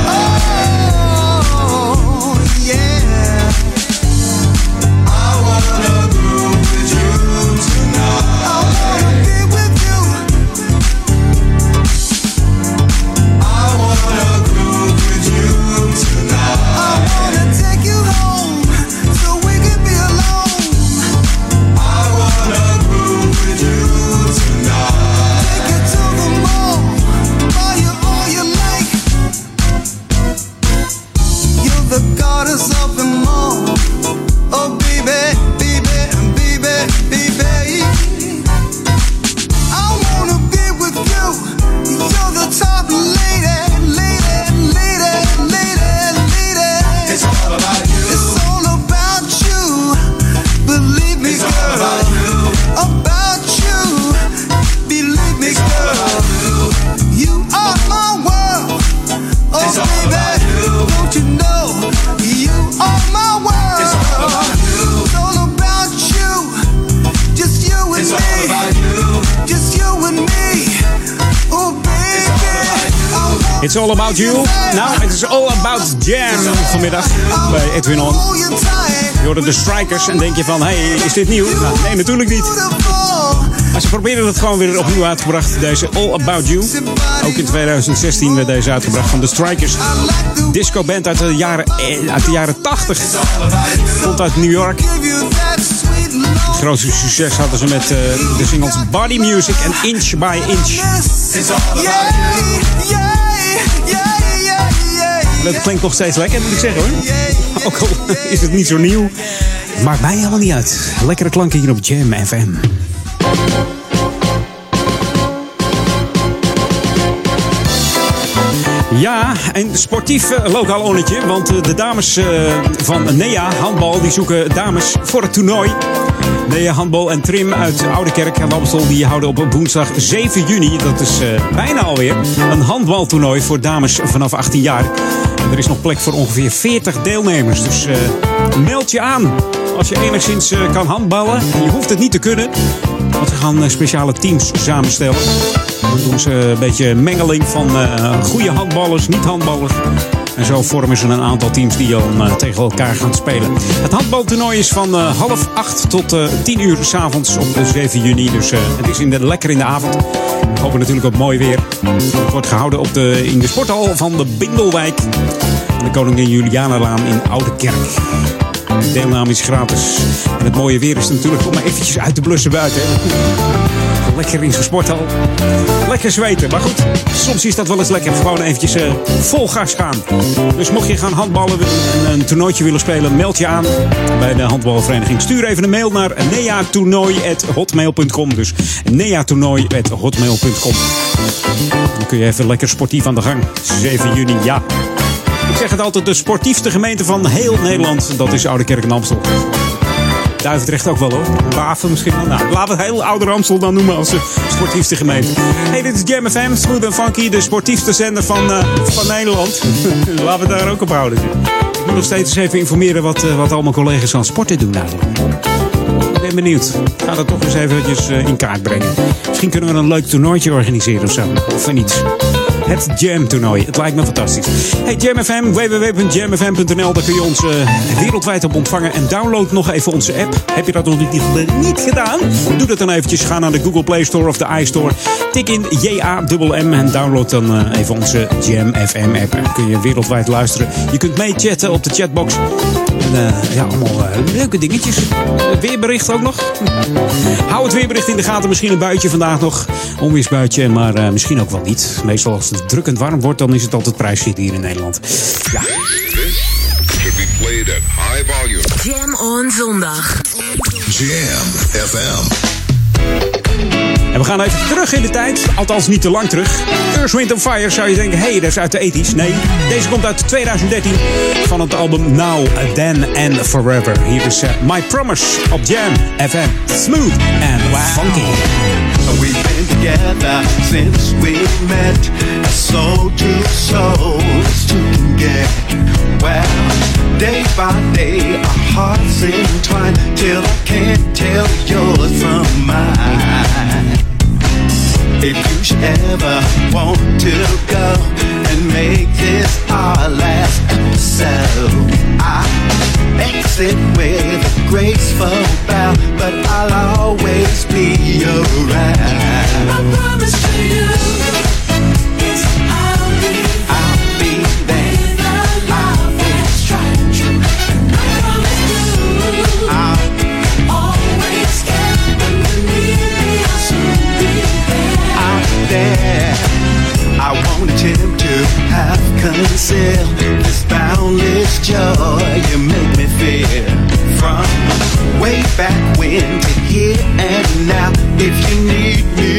It's all about you. Nou, het is all about jam vanmiddag bij Edwin On. Je hoorde de Strikers en denk je van, hey, is dit nieuw? Nou, nee, natuurlijk niet. Maar ze proberen het gewoon weer opnieuw uitgebracht, deze All About You. Ook in 2016 werd deze uitgebracht van de Strikers. Disco band uit de jaren, eh, uit de jaren 80. Komt uit New York. Het grootste succes hadden ze met eh, de singles Body Music en Inch by Inch. En dat klinkt nog steeds lekker, moet ik zeggen hoor. Ook al is het niet zo nieuw. Maakt mij helemaal niet uit. Lekkere klanken hier op Jam FM. Ja, een sportief eh, lokaal onnetje. Want eh, de dames eh, van NEA Handbal die zoeken dames voor het toernooi. NEA Handbal en Trim uit Oudekerk en Amstel die houden op woensdag 7 juni, dat is bijna alweer, een handbaltoernooi voor dames vanaf 18 jaar. Er is nog plek voor ongeveer 40 deelnemers. Dus eh, meld je aan als je enigszins eh, kan handballen. En je hoeft het niet te kunnen, want ze gaan eh, speciale teams samenstellen. Dan doen ze een beetje mengeling van goede handballers, niet-handballers. En zo vormen ze een aantal teams die dan tegen elkaar gaan spelen. Het handbaltoernooi is van half acht tot tien uur s'avonds op de 7 juni. Dus het is in de, lekker in de avond. We hopen natuurlijk op mooi weer. Het wordt gehouden op de, in de sporthal van de Bindelwijk. De Koningin Julianalaan in Oudekerk. De deelname is gratis. En het mooie weer is natuurlijk om maar eventjes uit te blussen buiten. Lekker in zo'n sporthal. Lekker zweten. Maar goed, soms is dat wel eens lekker. Gewoon eventjes eh, vol gas gaan. Dus mocht je gaan handballen en een toernooitje willen spelen, meld je aan bij de handbalvereniging. Stuur even een mail naar neatoernooi.hotmail.com. Dus neatoernooi.hotmail.com. Dan kun je even lekker sportief aan de gang. 7 juni, ja. Ik zeg het altijd, de sportiefste gemeente van heel Nederland. Dat is Oudekerk en Amstel. Duivendrecht ook wel hoor. Baven misschien wel. Nou, laten we het heel oude Amstel dan noemen als de sportiefste gemeente. Hey, dit is Jam FM, Smooth and Funky, de sportiefste zender van, eh, van Nederland. laten we daar ook op houden. Ik moet nog steeds even informeren wat, eh, wat allemaal collega's aan sporten doen eigenlijk. Ik ben benieuwd. Ik ga dat toch eens eventjes eh, in kaart brengen. Misschien kunnen we een leuk toernooitje organiseren of zo. Of iets. Het Jam toernooi. Het lijkt me fantastisch. Hey Jam FM, www.jamfm.nl. Daar kun je ons eh, wereldwijd op ontvangen. En download nog even onze app. Heb je dat nog niet, niet gedaan? Doe dat dan eventjes. Ga naar de Google Play Store of de iStore. Tik in J-A-M-M en download dan eh, even onze Jam FM app. Kun je wereldwijd luisteren. Je kunt meechatten op de chatbox. En eh, ja, allemaal leuke dingetjes. Weerbericht ook nog. Hou het weerbericht in de gaten. Misschien een buitje vandaag nog. Onweersbuitje, maar misschien ook wel niet. Meestal als het drukkend warm wordt, dan is het altijd prijsje hier in Nederland. Ja. Should be played at high volume. Jam on zondag. Jam FM. En we gaan even terug in de tijd. Althans, niet te lang terug. Earth, Wind and Fire zou je denken, hé, hey, dat is uit de 80s. Nee, deze komt uit 2013 van het album Now, Then and Forever. Hier is eh, My Promise op Jam FM. Smooth and funky. Together since we met, soul to soul together. Well, day by day, our hearts entwine till I can't tell yours from mine. If you should ever want to go and make this our last episode, I exit with a graceful bow, but I'll always be around. I promise to you. yeah. I won't attempt to have conceal this boundless joy you make me feel. From way back when to here and now, if you need me.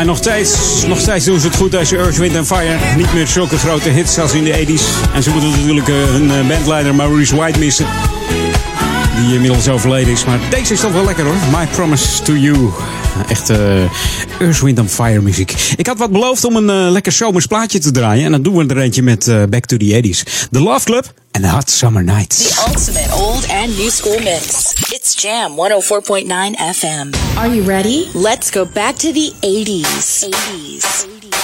En nog steeds, nog steeds doen ze het goed deze Earth, Wind Fire. Niet meer zulke grote hits als in de 80s. En ze moeten natuurlijk eh, hun eh, bandleider Maurice White missen. Die inmiddels overleden is. Maar deze is toch wel lekker hoor. My Promise to You echte eh, Earth, Wind and Fire muziek. Ik had wat beloofd om een eh, lekker zomers plaatje te draaien. En dat doen we er eentje met eh, Back to the 80s. The Love Club and The Hot Summer Nights. The ultimate old and new school mix. It's Jam 104.9 FM. Are you ready? Let's go back to the 80s. 80s.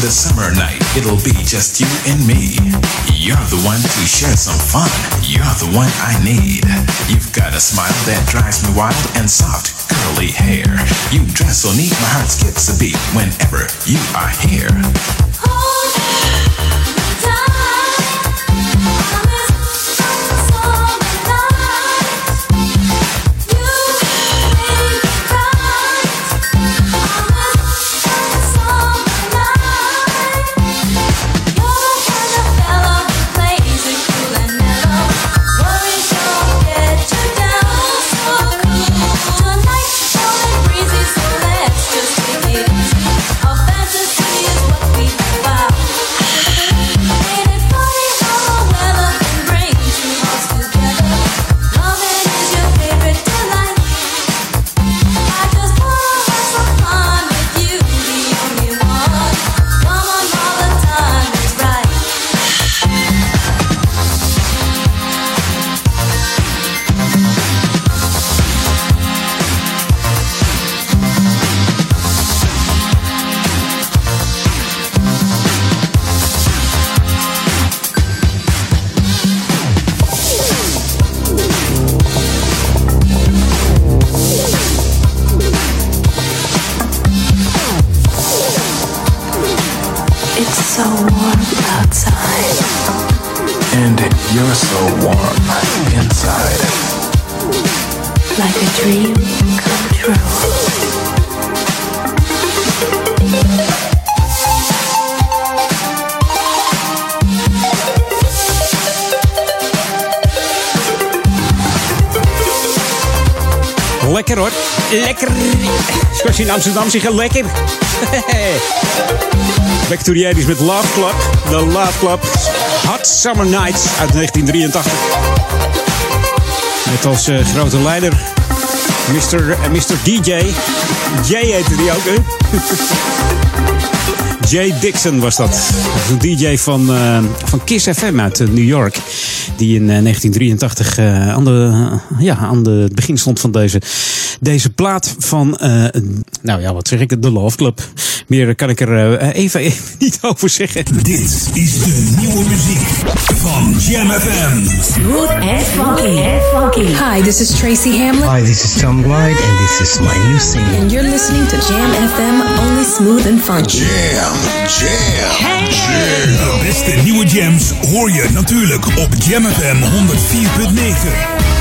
The summer night. It'll be just you and me. You're the one to share some fun. You're the one I need. You've got a smile that drives me wild and soft, curly hair. You dress so neat, my heart skips a beat whenever you are here. Amsterdam zeggen, lekker. Back to the 80s met Love Club. The Love Club. Hot Summer Nights uit 1983. Met als eh, grote leider Mr. eh, Mr. DJ. Jay heette die ook, hè? Jay Dixon was dat. Dat een DJ van, eh, van Kiss FM uit New York. Die in eh, 1983 eh, aan, de, ja, aan het begin stond van deze, deze plaat van, eh, nou ja, wat zeg ik, de Love Club. Meer kan ik er eh, even, even niet over zeggen. Dit is de nieuwe muziek van Jam FM. Smooth and funky. Hi, this is Tracy Hamlin. Hi, this is Tom Glide, and this is my new single. And you're listening to Jam FM, only smooth and funky. Jam, jam, jam. De beste nieuwe jams hoor je natuurlijk op Jam FM 104.9.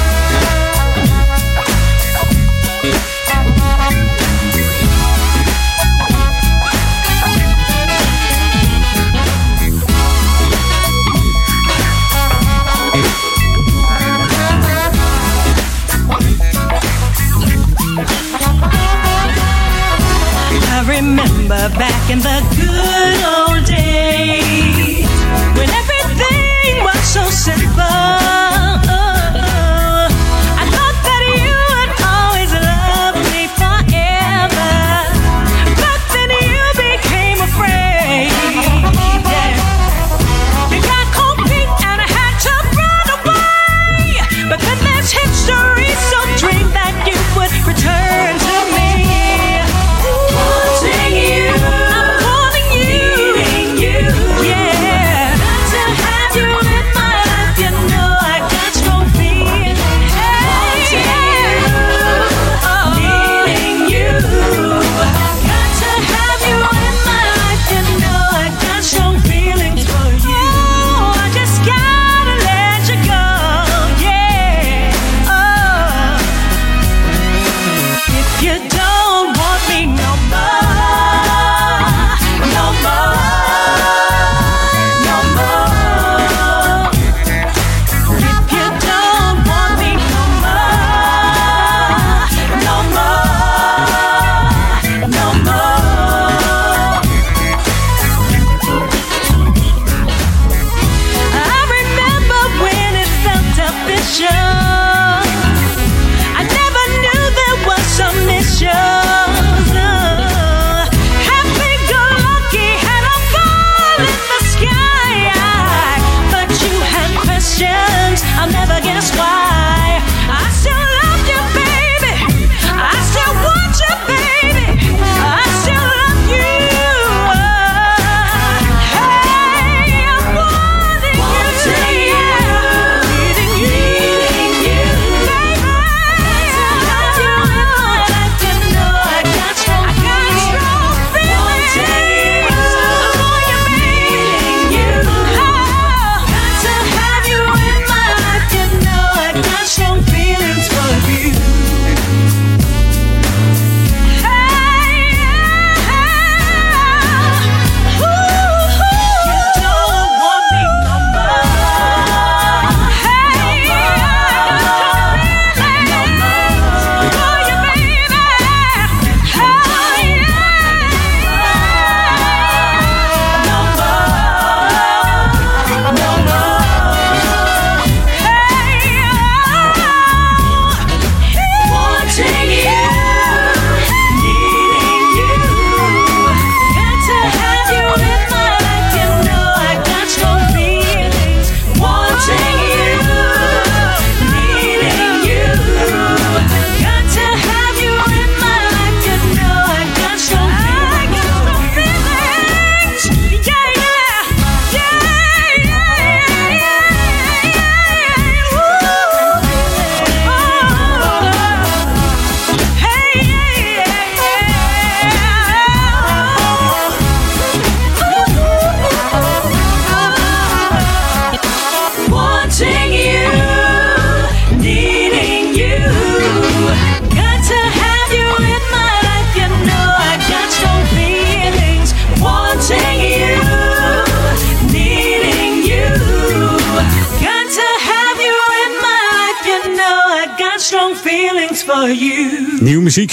back in the good old days when everything was so simple.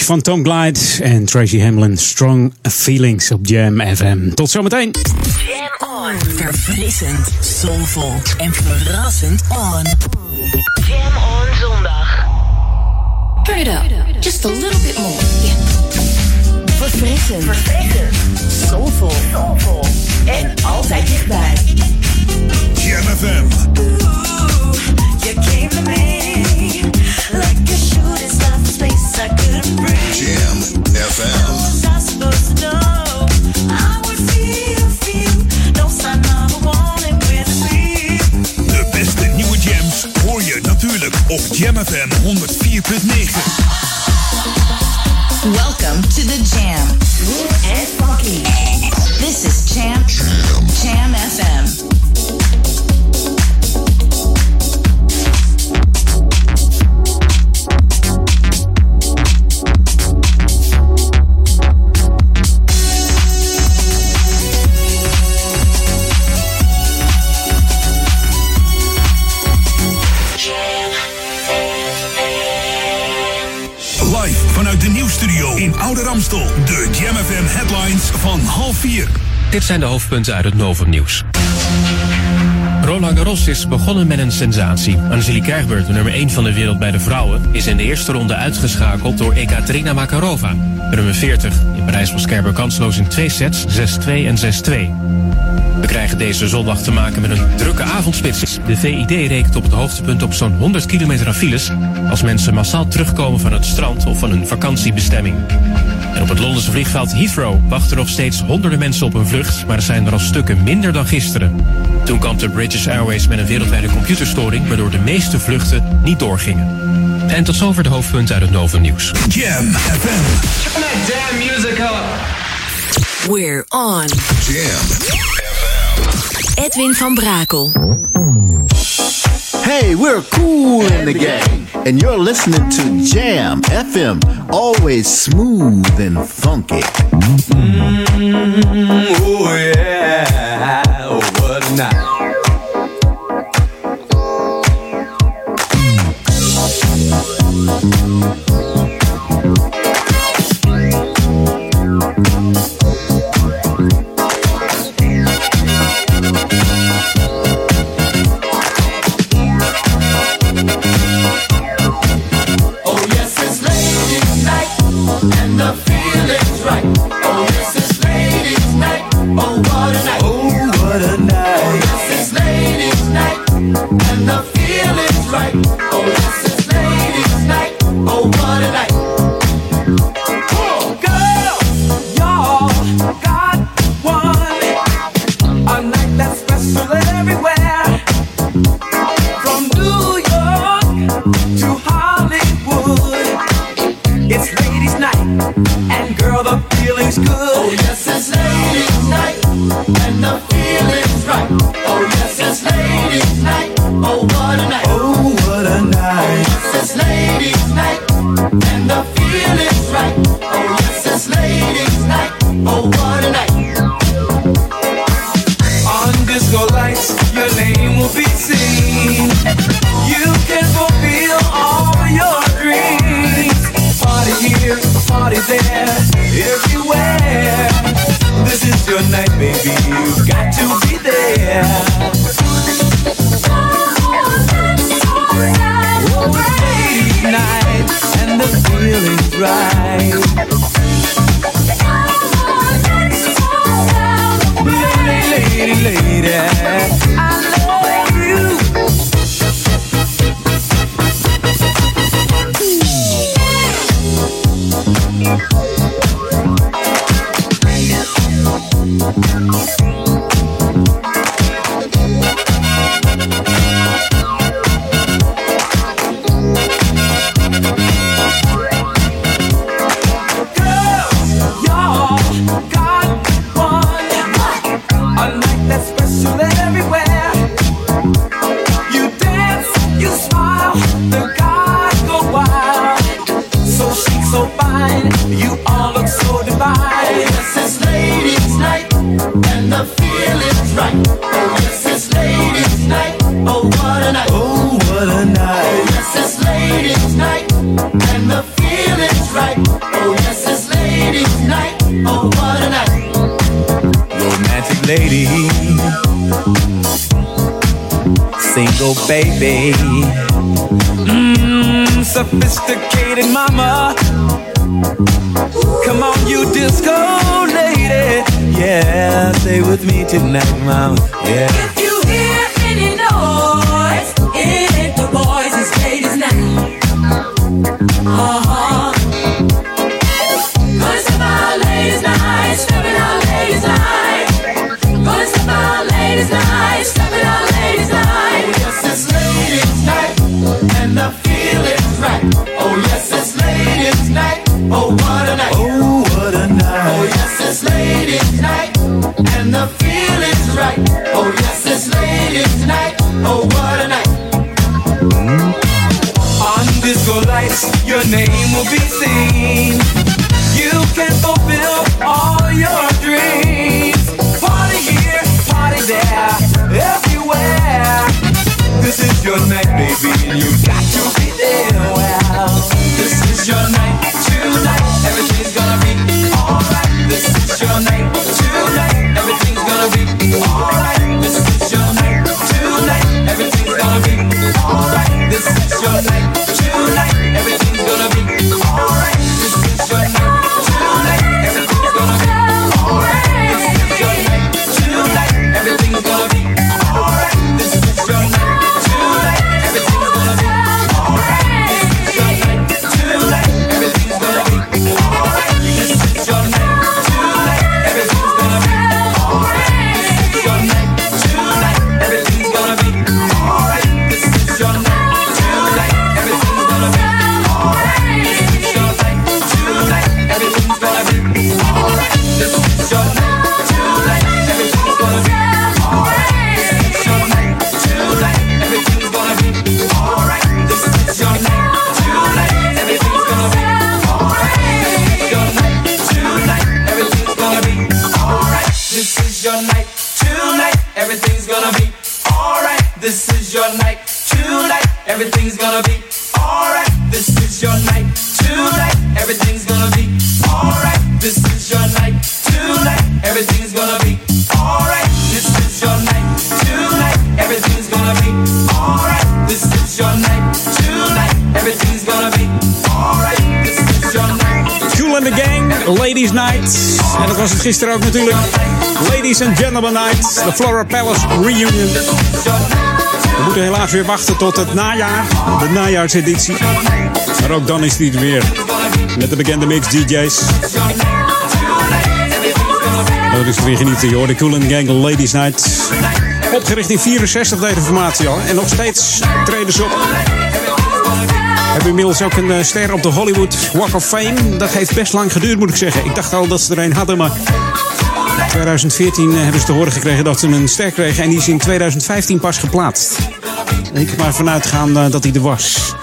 Van Tom Glide en Tracy Hamlin. Strong Feelings op Jam FM. Tot zometeen. Jam on. Verfrissend, soulvol en verrassend on. Jam on zondag. Turn it up. Just a little bit more. Yeah. Verfrissend. Verfrissend. Soulvol. Soulvol. En altijd dichtbij. Jam FM. You came to me like a zijn de hoofdpunten uit het Novum Nieuws. Roland Garros is begonnen met een sensatie. Angelique Kerber, de nummer 1 van de wereld bij de vrouwen, is in de eerste ronde uitgeschakeld door Ekaterina Makarova. Nummer 40. In Parijs was Kerber kansloos in twee sets, 6-2 en 6-2. We krijgen deze zondag te maken met een drukke avondspits. De VID rekent op het hoogtepunt op zo'n 100 kilometer aan files... als mensen massaal terugkomen van het strand of van hun vakantiebestemming. En op het Londense vliegveld Heathrow wachten nog steeds honderden mensen op een vlucht... maar er zijn er al stukken minder dan gisteren. Toen kwam de British Airways met een wereldwijde computerstoring... waardoor de meeste vluchten niet doorgingen. En tot zover de hoofdpunten uit het Novum Nieuws. Jam FM. Turn that damn music up. We're on. Jam. Edwin van Brakel. Hey, we're cool in the gang, and you're listening to Jam FM, always smooth and funky. Oh yeah, Bye. De Flora Palace Reunion. We moeten helaas weer wachten tot het najaar, de najaarseditie. Maar ook dan is die er weer. Met de bekende mix DJ's. Dat is weer genieten, joh. De Cool Gang Ladies Night. Opgericht in 64 deze formatie al. En nog steeds treden ze op. Hebben inmiddels ook een eh, ster op de Hollywood Walk of Fame. Dat heeft best lang geduurd, moet ik zeggen. Ik dacht al dat ze er een hadden, maar... In 2014 hebben ze te horen gekregen dat ze een ster kregen. En die is in 2015 pas geplaatst. Ik maar vanuit gaan eh, dat hij er was.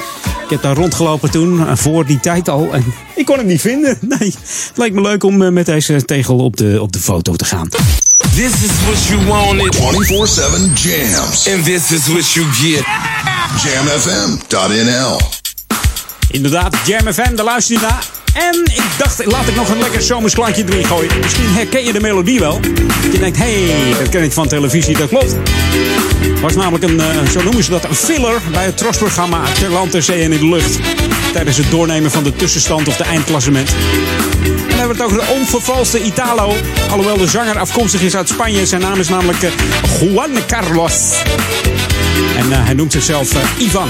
Ik heb daar rondgelopen toen, eh, voor die tijd al. En ik kon hem niet vinden. Nee, het leek me leuk om eh, met deze tegel op de, op de foto te gaan. This is what you wanted. 24-7 jams. And this is what you get. Jamfm.nl Inderdaad, Jam FM, daar luister je naar. En ik dacht, laat ik nog een lekker zomers klankje erin gooien. Misschien herken je de melodie wel. Je denkt, hé, hey, dat ken ik van televisie, dat klopt. Was namelijk een, eh, zo noemen ze dat, een filler bij het trosprogramma Ter Land, Ter en in de Lucht. Tijdens het doornemen van de tussenstand of de eindklassement. En dan hebben we het over de onvervalste Italo. Alhoewel de zanger afkomstig is uit Spanje. Zijn naam is namelijk eh, Juan Carlos. En eh, hij noemt zichzelf Ivan.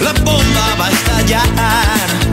La bomba va a estallar.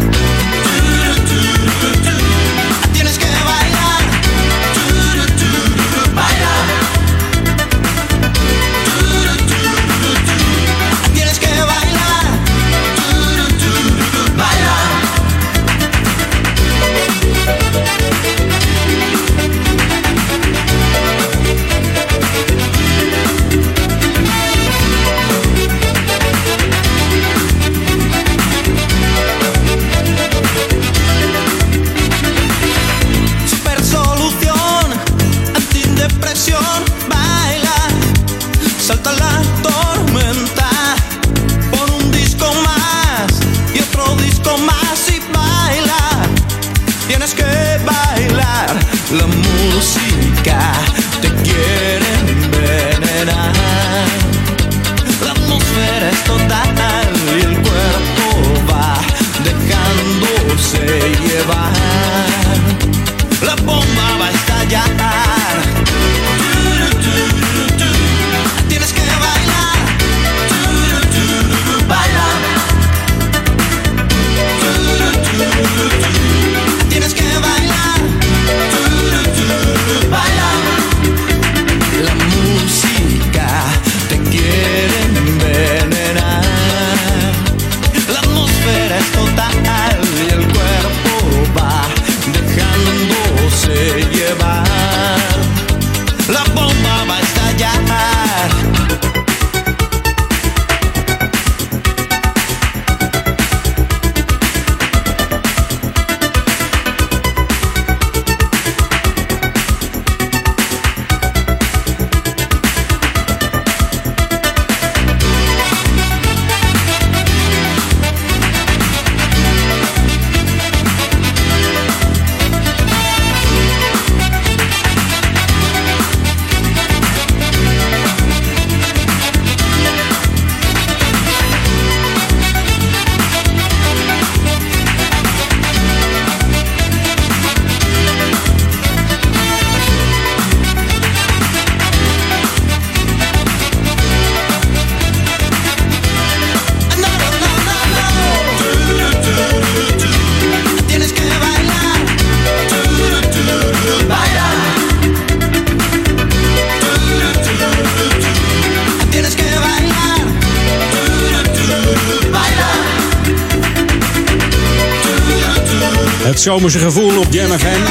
Zomerse gevoel op Jam FM.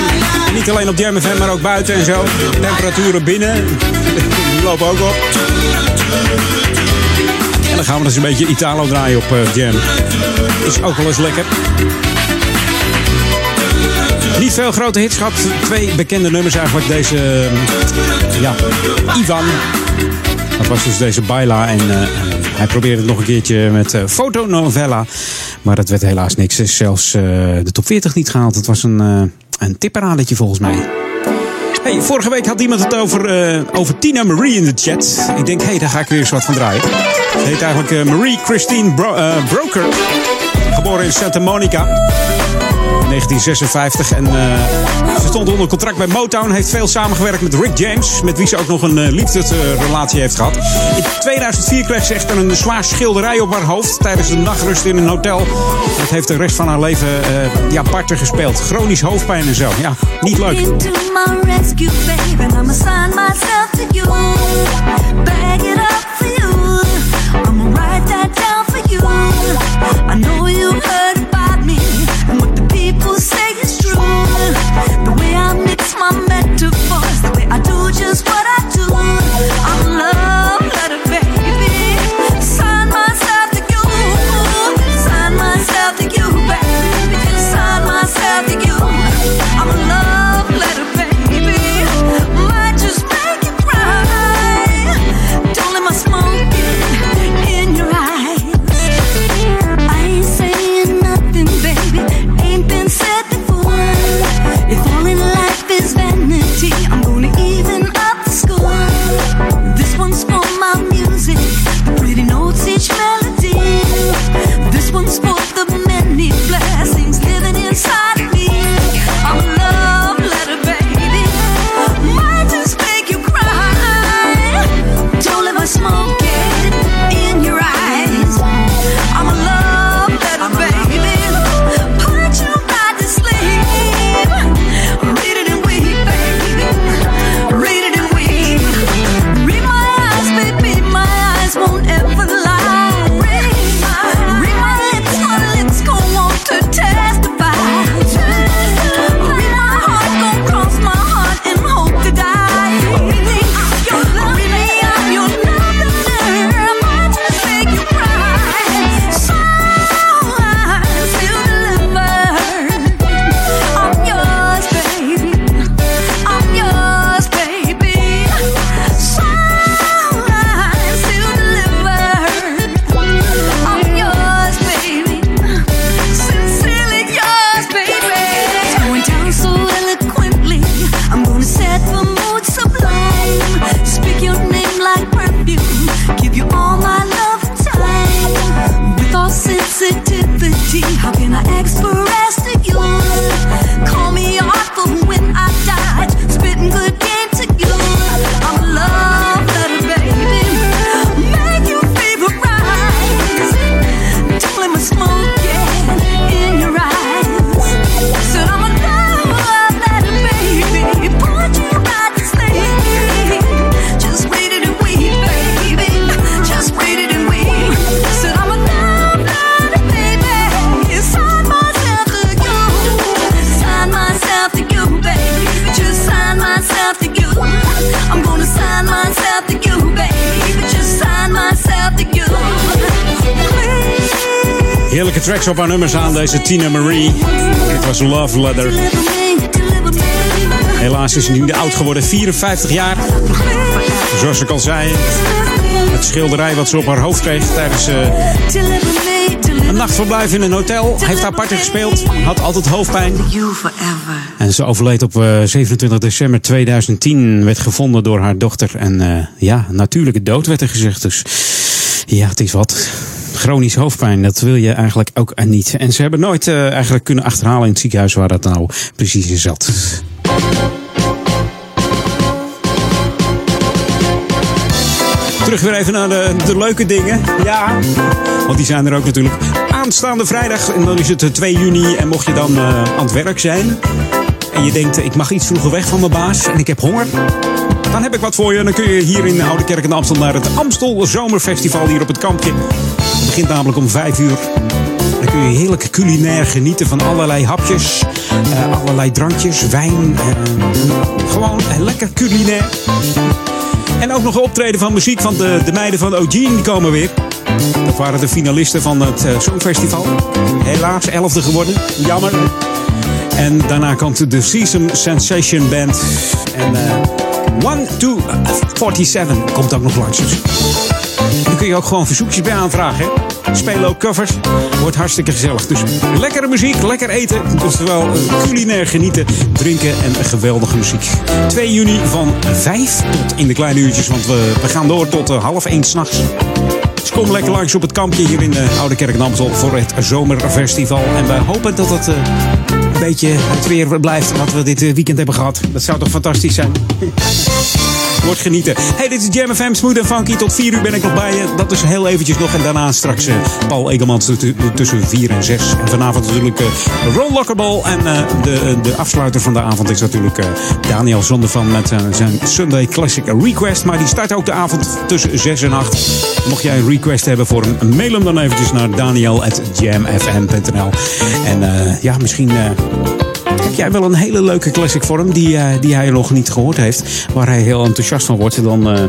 Niet alleen op Jam FM, maar ook buiten en zo. Temperaturen binnen. Lopen ook op. En dan gaan we dus een beetje Italo draaien op eh, Jam. Is ook wel eens lekker. Niet veel grote hits gehad. Twee bekende nummers eigenlijk. Deze, eh, ja, Ivan. Dat was dus deze Baila. En eh, hij probeerde het nog een keertje met eh, fotonovella. Maar dat werd helaas niks. Is zelfs eh, de top 40 niet gehaald. Het was een, eh een volgens mij. Hey, vorige week had iemand het over, eh, over Tina Marie in de chat. Ik denk, hé, hey, daar ga ik weer eens wat van draaien. Ze heet eigenlijk Marie Christine Bro- Broker. Geboren in Santa Monica. 1956 en eh, ze stond onder contract bij Motown. Heeft veel samengewerkt met Rick James, met wie ze ook nog een eh, liefdesrelatie heeft gehad. In 2004 kreeg ze echter een zwaar schilderij op haar hoofd tijdens de nachtrust in een hotel. Dat heeft de rest van haar leven parten gespeeld. Chronisch hoofdpijn en zo. Ja, niet leuk. Is true. The way I mix my metaphors, the way I do just what tracks op haar nummers aan, deze Tina Marie. Dit was Love Letter. Helaas is ze nu oud geworden, 54 jaar. Zoals ik al zei, het schilderij wat ze op haar hoofd kreeg tijdens eh, een nachtverblijf in een hotel. Heeft haar parten gespeeld, had altijd hoofdpijn. En ze overleed op eh, 27 december 2010. Werd gevonden door haar dochter. En eh, ja, natuurlijke dood werd er gezegd. Dus ja, het is wat. Chronisch hoofdpijn, dat wil je eigenlijk ook niet. En ze hebben nooit eh, eigenlijk kunnen achterhalen in het ziekenhuis waar dat nou precies in zat. Terug weer even naar de, leuke dingen. Ja, want die zijn er ook natuurlijk. Aanstaande vrijdag, en dan is het eh, 2 juni. En mocht je dan eh, aan het werk zijn. En je denkt, ik mag iets vroeger weg van mijn baas. En ik heb honger. Dan heb ik wat voor je. Dan kun je hier in Oude Kerk in Amstel naar het Amstel Zomerfestival hier op het kampje. Begint namelijk om 5 uur. Dan kun je heerlijk culinair genieten van allerlei hapjes, eh, allerlei drankjes, wijn. eh, gewoon lekker culinair. En ook nog optreden van muziek van de, de meiden van Eugene die komen weer. Dat waren de finalisten van het eh, Songfestival. Helaas, elfde geworden. Jammer. En daarna komt de Season Sensation Band. En eh 1 to 47 komt ook nog langs. Daar kun je ook gewoon verzoekjes bij aanvragen. Hè? Spelen ook covers. Wordt hartstikke gezellig. Dus lekkere muziek, lekker eten. Oftewel eh, culinair genieten, drinken en geweldige muziek. 2 juni van 5 tot in de kleine uurtjes. Want we, we gaan door tot eh, half 1 s'nachts. Dus kom lekker langs op het kampje hier in de Oude Kerk in voor het Zomerfestival. En we hopen dat het eh, een beetje het weer blijft wat we dit eh, weekend hebben gehad. Dat zou toch fantastisch zijn? Wordt genieten. Hey, dit is Jam FM, Smooth en Funky. Tot 4 uur ben ik nog bij je. Dat is heel eventjes nog. En daarna straks eh, Paul Egelmans tussen 4 en 6. En vanavond natuurlijk eh, Ron Lockerball. En eh, de, de afsluiter van de avond is natuurlijk Daniel Zondervan met zijn Sunday Classic Request. Maar die start ook de avond tussen 6 en 8. Mocht jij een request hebben voor hem, mail hem dan eventjes naar daniel.jamfm.nl. En ja, misschien... heb jij wel een hele leuke classic voor hem die, eh, die hij nog niet gehoord heeft, waar hij heel enthousiast van wordt, dan, eh,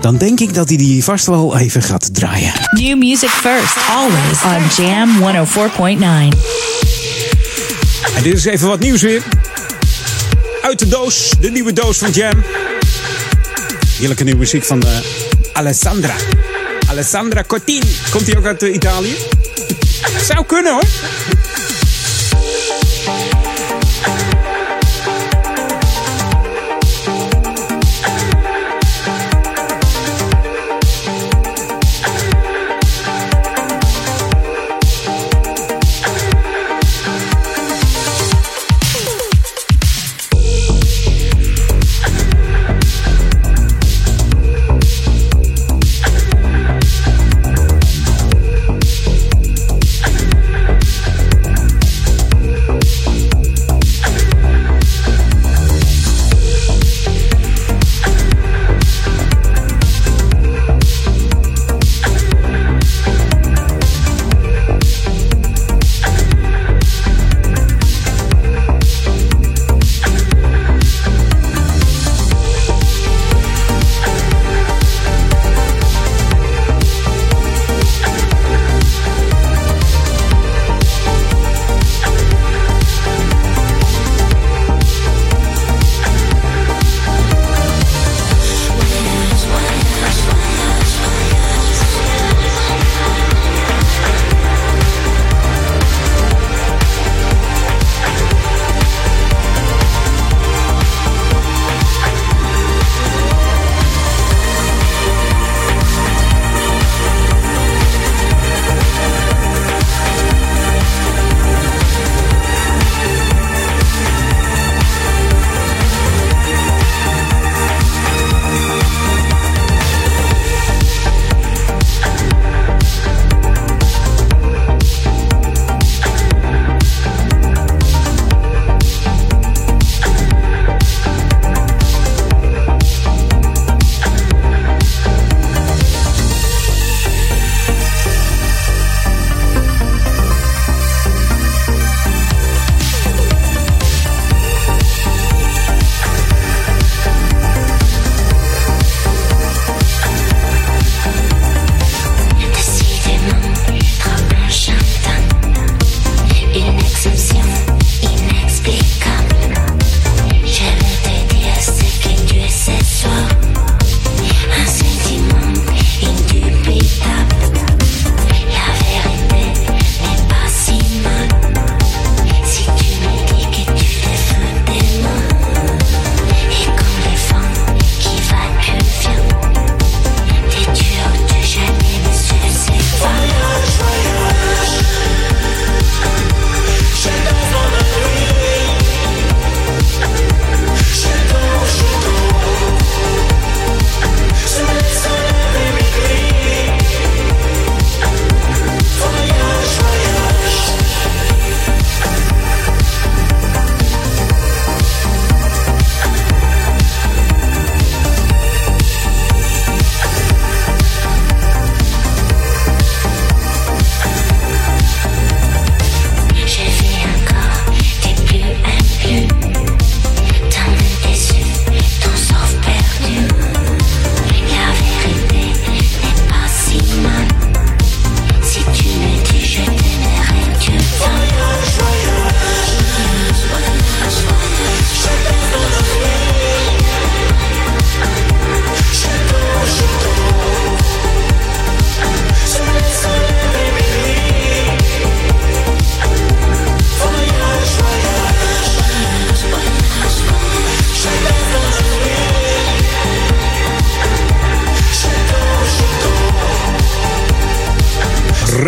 dan denk ik dat hij die vast wel even gaat draaien. New music first, always on Jam 104.9. En dit is even wat nieuws weer. Uit de doos, de nieuwe doos van Jam. Heerlijke nieuwe muziek van eh, Alessandra. Alessandra Cortin. Komt hij ook uit Italië? Zou kunnen hoor.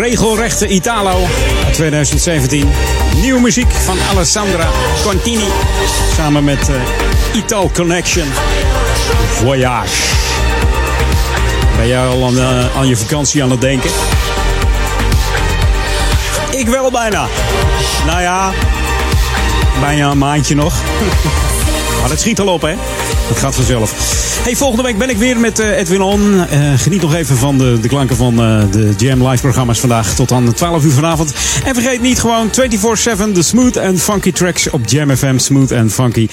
Regelrechte Italo uit 2017. Nieuwe muziek van Alessandra Contini. Samen met eh, Ital Connection. Voyage. Ben jij al aan, eh, aan je vakantie aan het denken? Ik wel bijna. Nou ja, bijna een maandje nog. Maar het schiet al op, hè? Dat gaat vanzelf. Hey, volgende week ben ik weer met eh, Edwin On. Eh, geniet nog even van de, de klanken van eh, de Jam Live programma's vandaag tot aan 12 uur vanavond. En vergeet niet gewoon 24-7 de smooth en funky tracks op Jam FM. Smooth en funky.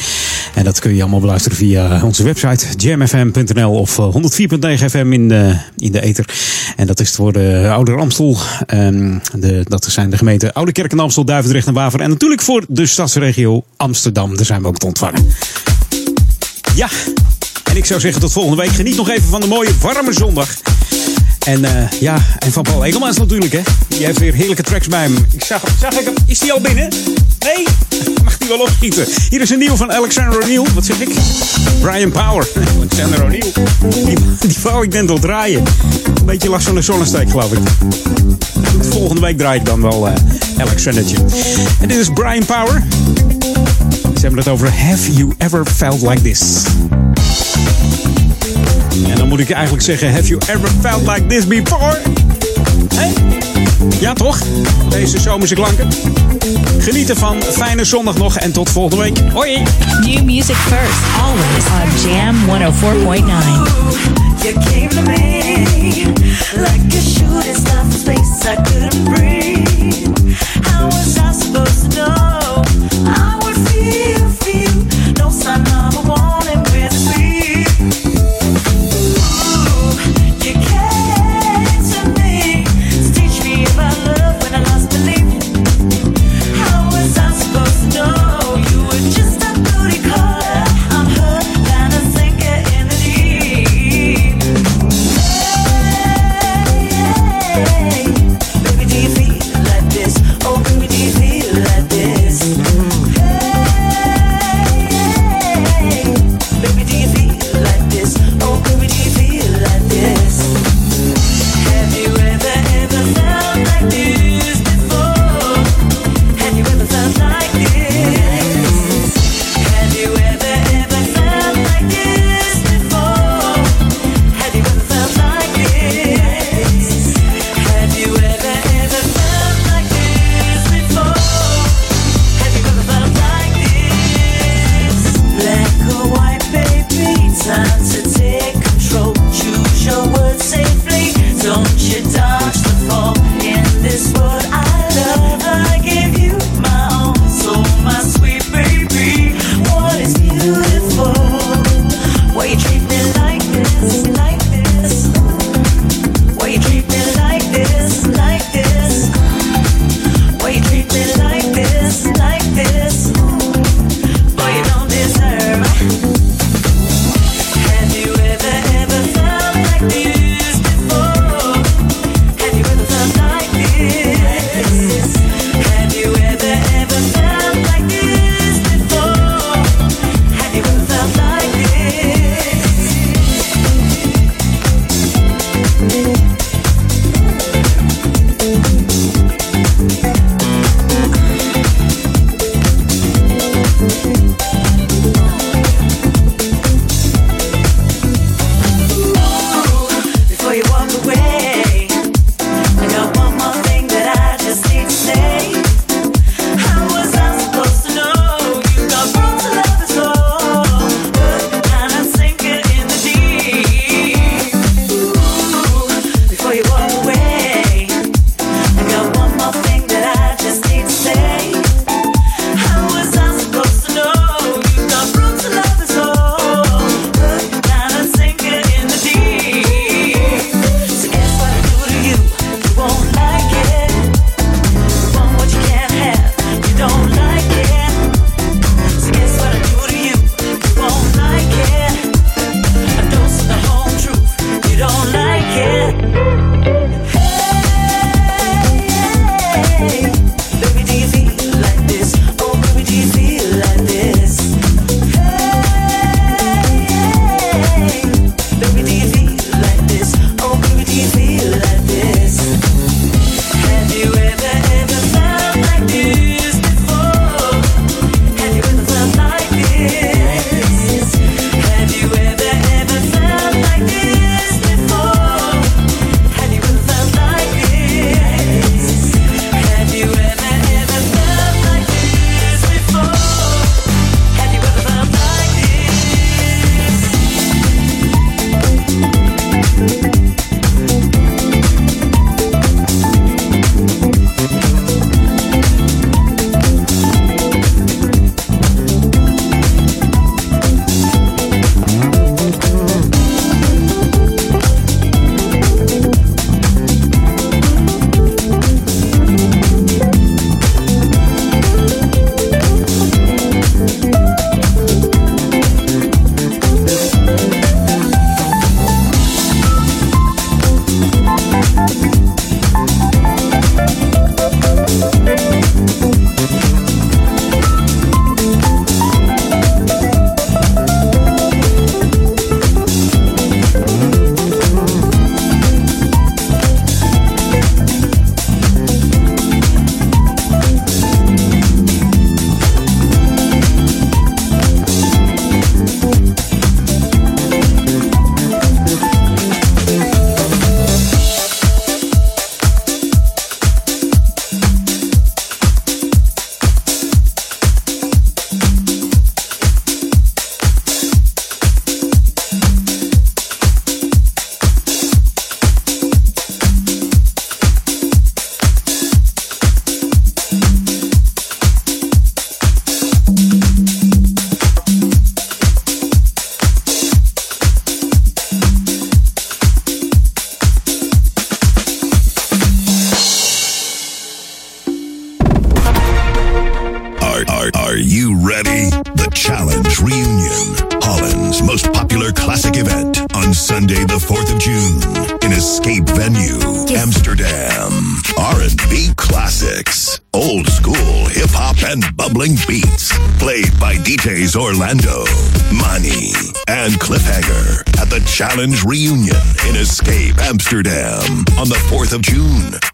En dat kun je allemaal beluisteren via onze website jamfm.nl of eh, 104.9 FM in de, in de ether. En dat is voor de Ouder Amstel. Ehm, de, dat zijn de gemeenten Oude Kerk en Amstel, Duivendrecht en Waver. En natuurlijk voor de stadsregio Amsterdam. Daar zijn we ook te ontvangen. Ja, en ik zou zeggen tot volgende week. Geniet nog even van de mooie warme zondag. En eh, ja, en van Paul Egelmans natuurlijk, hè. Die heeft weer heerlijke tracks bij hem. Ik zag, zag ik hem. Is die al binnen? Nee? Mag die wel opschieten? Hier is een nieuw van Alexander O'Neill. Wat zeg ik? Brian Power. Alexander O'Neill. Die, die wou ik net al draaien. Een beetje last van de zonnesteek, geloof ik. Volgende week draai ik dan wel eh Alexandertje. En dit is Brian Power. Ze hebben het over Have You Ever Felt Like This? En dan moet ik eigenlijk zeggen, have you ever felt like this before? Hé? Ja, toch? Deze zomerse klanken. Geniet ervan. Fijne zondag nog en tot volgende week. Hoi! New music first, always on Jam 104.9.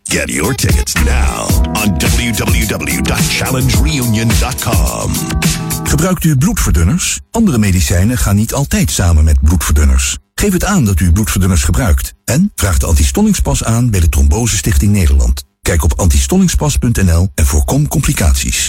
Get your tickets now on www.challengereunion.com. Gebruikt u bloedverdunners? Andere medicijnen gaan niet altijd samen met bloedverdunners. Geef het aan dat u bloedverdunners gebruikt. En vraag de antistollingspas aan bij de Trombose Stichting Nederland. Kijk op antistollingspas.nl en voorkom complicaties.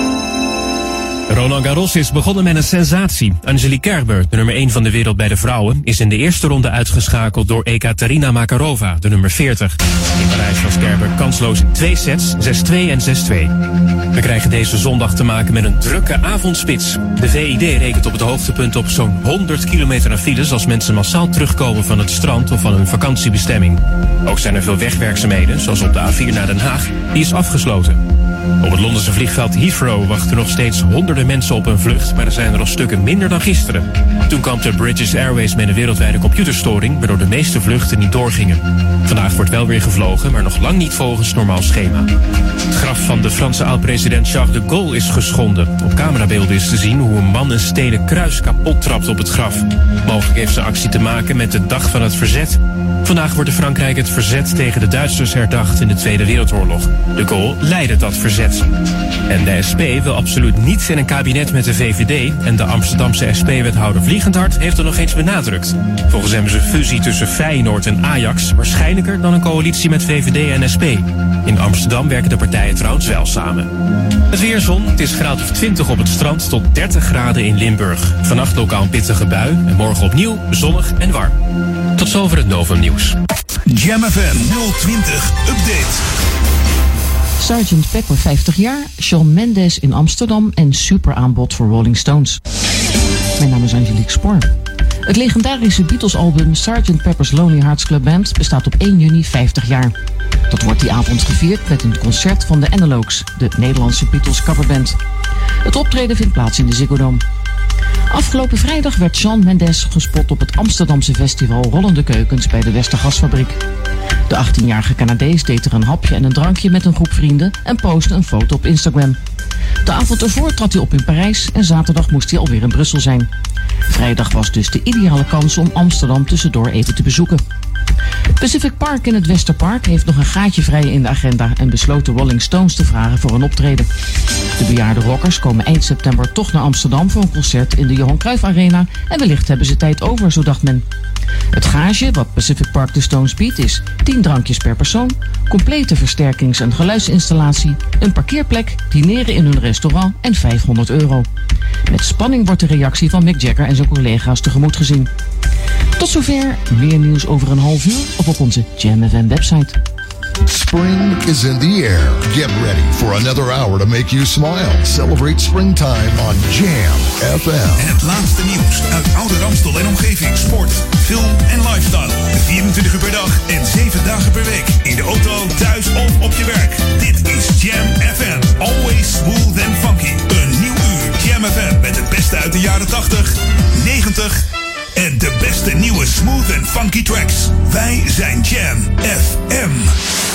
Roland Garros is begonnen met een sensatie. Angelique Kerber, de nummer 1 van de wereld bij de vrouwen, is in de eerste ronde uitgeschakeld door Ekaterina Makarova, de nummer 40. In Parijs was Kerber kansloos in twee sets, 6-2 en 6-2. We krijgen deze zondag te maken met een drukke avondspits. De VID rekent op het hoogtepunt op zo'n 100 kilometer aan files als mensen massaal terugkomen van het strand of van hun vakantiebestemming. Ook zijn er veel wegwerkzaamheden, zoals op de A4 naar Den Haag, die is afgesloten. Op het Londense vliegveld Heathrow wachten nog steeds honderden mensen op een vlucht, maar er zijn er al stukken minder dan gisteren. Toen kampte British Airways met een wereldwijde computerstoring, waardoor de meeste vluchten niet doorgingen. Vandaag wordt wel weer gevlogen, maar nog lang niet volgens normaal schema. Het graf van de Franse oud-president Charles de Gaulle is geschonden. Op camerabeelden is te zien hoe een man een stenen kruis kapot trapt op het graf. Mogelijk heeft zijn actie te maken met de dag van het verzet. Vandaag wordt in Frankrijk het verzet tegen de Duitsers herdacht in de Tweede Wereldoorlog. De Gaulle leidde dat verzet. En de SP wil absoluut niet in een kabinet met de VVD. En de Amsterdamse SP-wethouder Vliegendhart heeft er nog eens benadrukt. Volgens hem is een fusie tussen Feyenoord en Ajax waarschijnlijker dan een coalitie met VVD en SP. In Amsterdam werken de partijen trouwens wel samen. Het weerzon, het is graad of 20 op het strand tot 30 graden in Limburg. Vannacht lokaal een pittige bui en morgen opnieuw zonnig en warm. Tot zover het Novum Nieuws. Jam FM 020 Update. Sergeant Pepper 50 jaar, Shawn Mendes in Amsterdam en superaanbod voor Rolling Stones. Mijn naam is Angelique Spoor. Het legendarische Beatles-album Sgt. Pepper's Lonely Hearts Club Band bestaat op 1 juni 50 jaar. Dat wordt die avond gevierd met een concert van de Analogues, de Nederlandse Beatles coverband. Het optreden vindt plaats in de Ziggo Dome. Afgelopen vrijdag werd Shawn Mendes gespot op het Amsterdamse festival Rollende Keukens bij de Westergasfabriek. De 18-jarige Canadees deed er een hapje en een drankje met een groep vrienden en postte een foto op Instagram. De avond ervoor trad hij op in Parijs en zaterdag moest hij alweer in Brussel zijn. Vrijdag was dus de ideale kans om Amsterdam tussendoor even te bezoeken. Pacific Park in het Westerpark heeft nog een gaatje vrij in de agenda en besloot Rolling Stones te vragen voor een optreden. De bejaarde rockers komen eind september toch naar Amsterdam voor een concert in de Johan Cruijff Arena en wellicht hebben ze tijd over, zo dacht men. Het gage wat Pacific Park de Stones biedt is 10 drankjes per persoon, complete versterkings- en geluidsinstallatie, een parkeerplek, dineren in hun restaurant en 500 euro. Met spanning wordt de reactie van Mick Jagger en zijn collega's tegemoet gezien. Tot zover, meer nieuws over een half uur of op onze Jam FM website. Spring is in the air. Get ready for another hour to make you smile. Celebrate springtime on Jam FM. Het laatste nieuws uit Oude Ramstel en omgeving. Sport, film en lifestyle. 24 uur per dag en 7 dagen per week. In de auto, thuis of op je werk. Dit is Jam FM. Always smooth and funky. Een nieuw uur Jam FM met het beste uit de jaren 80, 90 en de beste nieuwe smooth en funky tracks. Wij zijn Jam FM.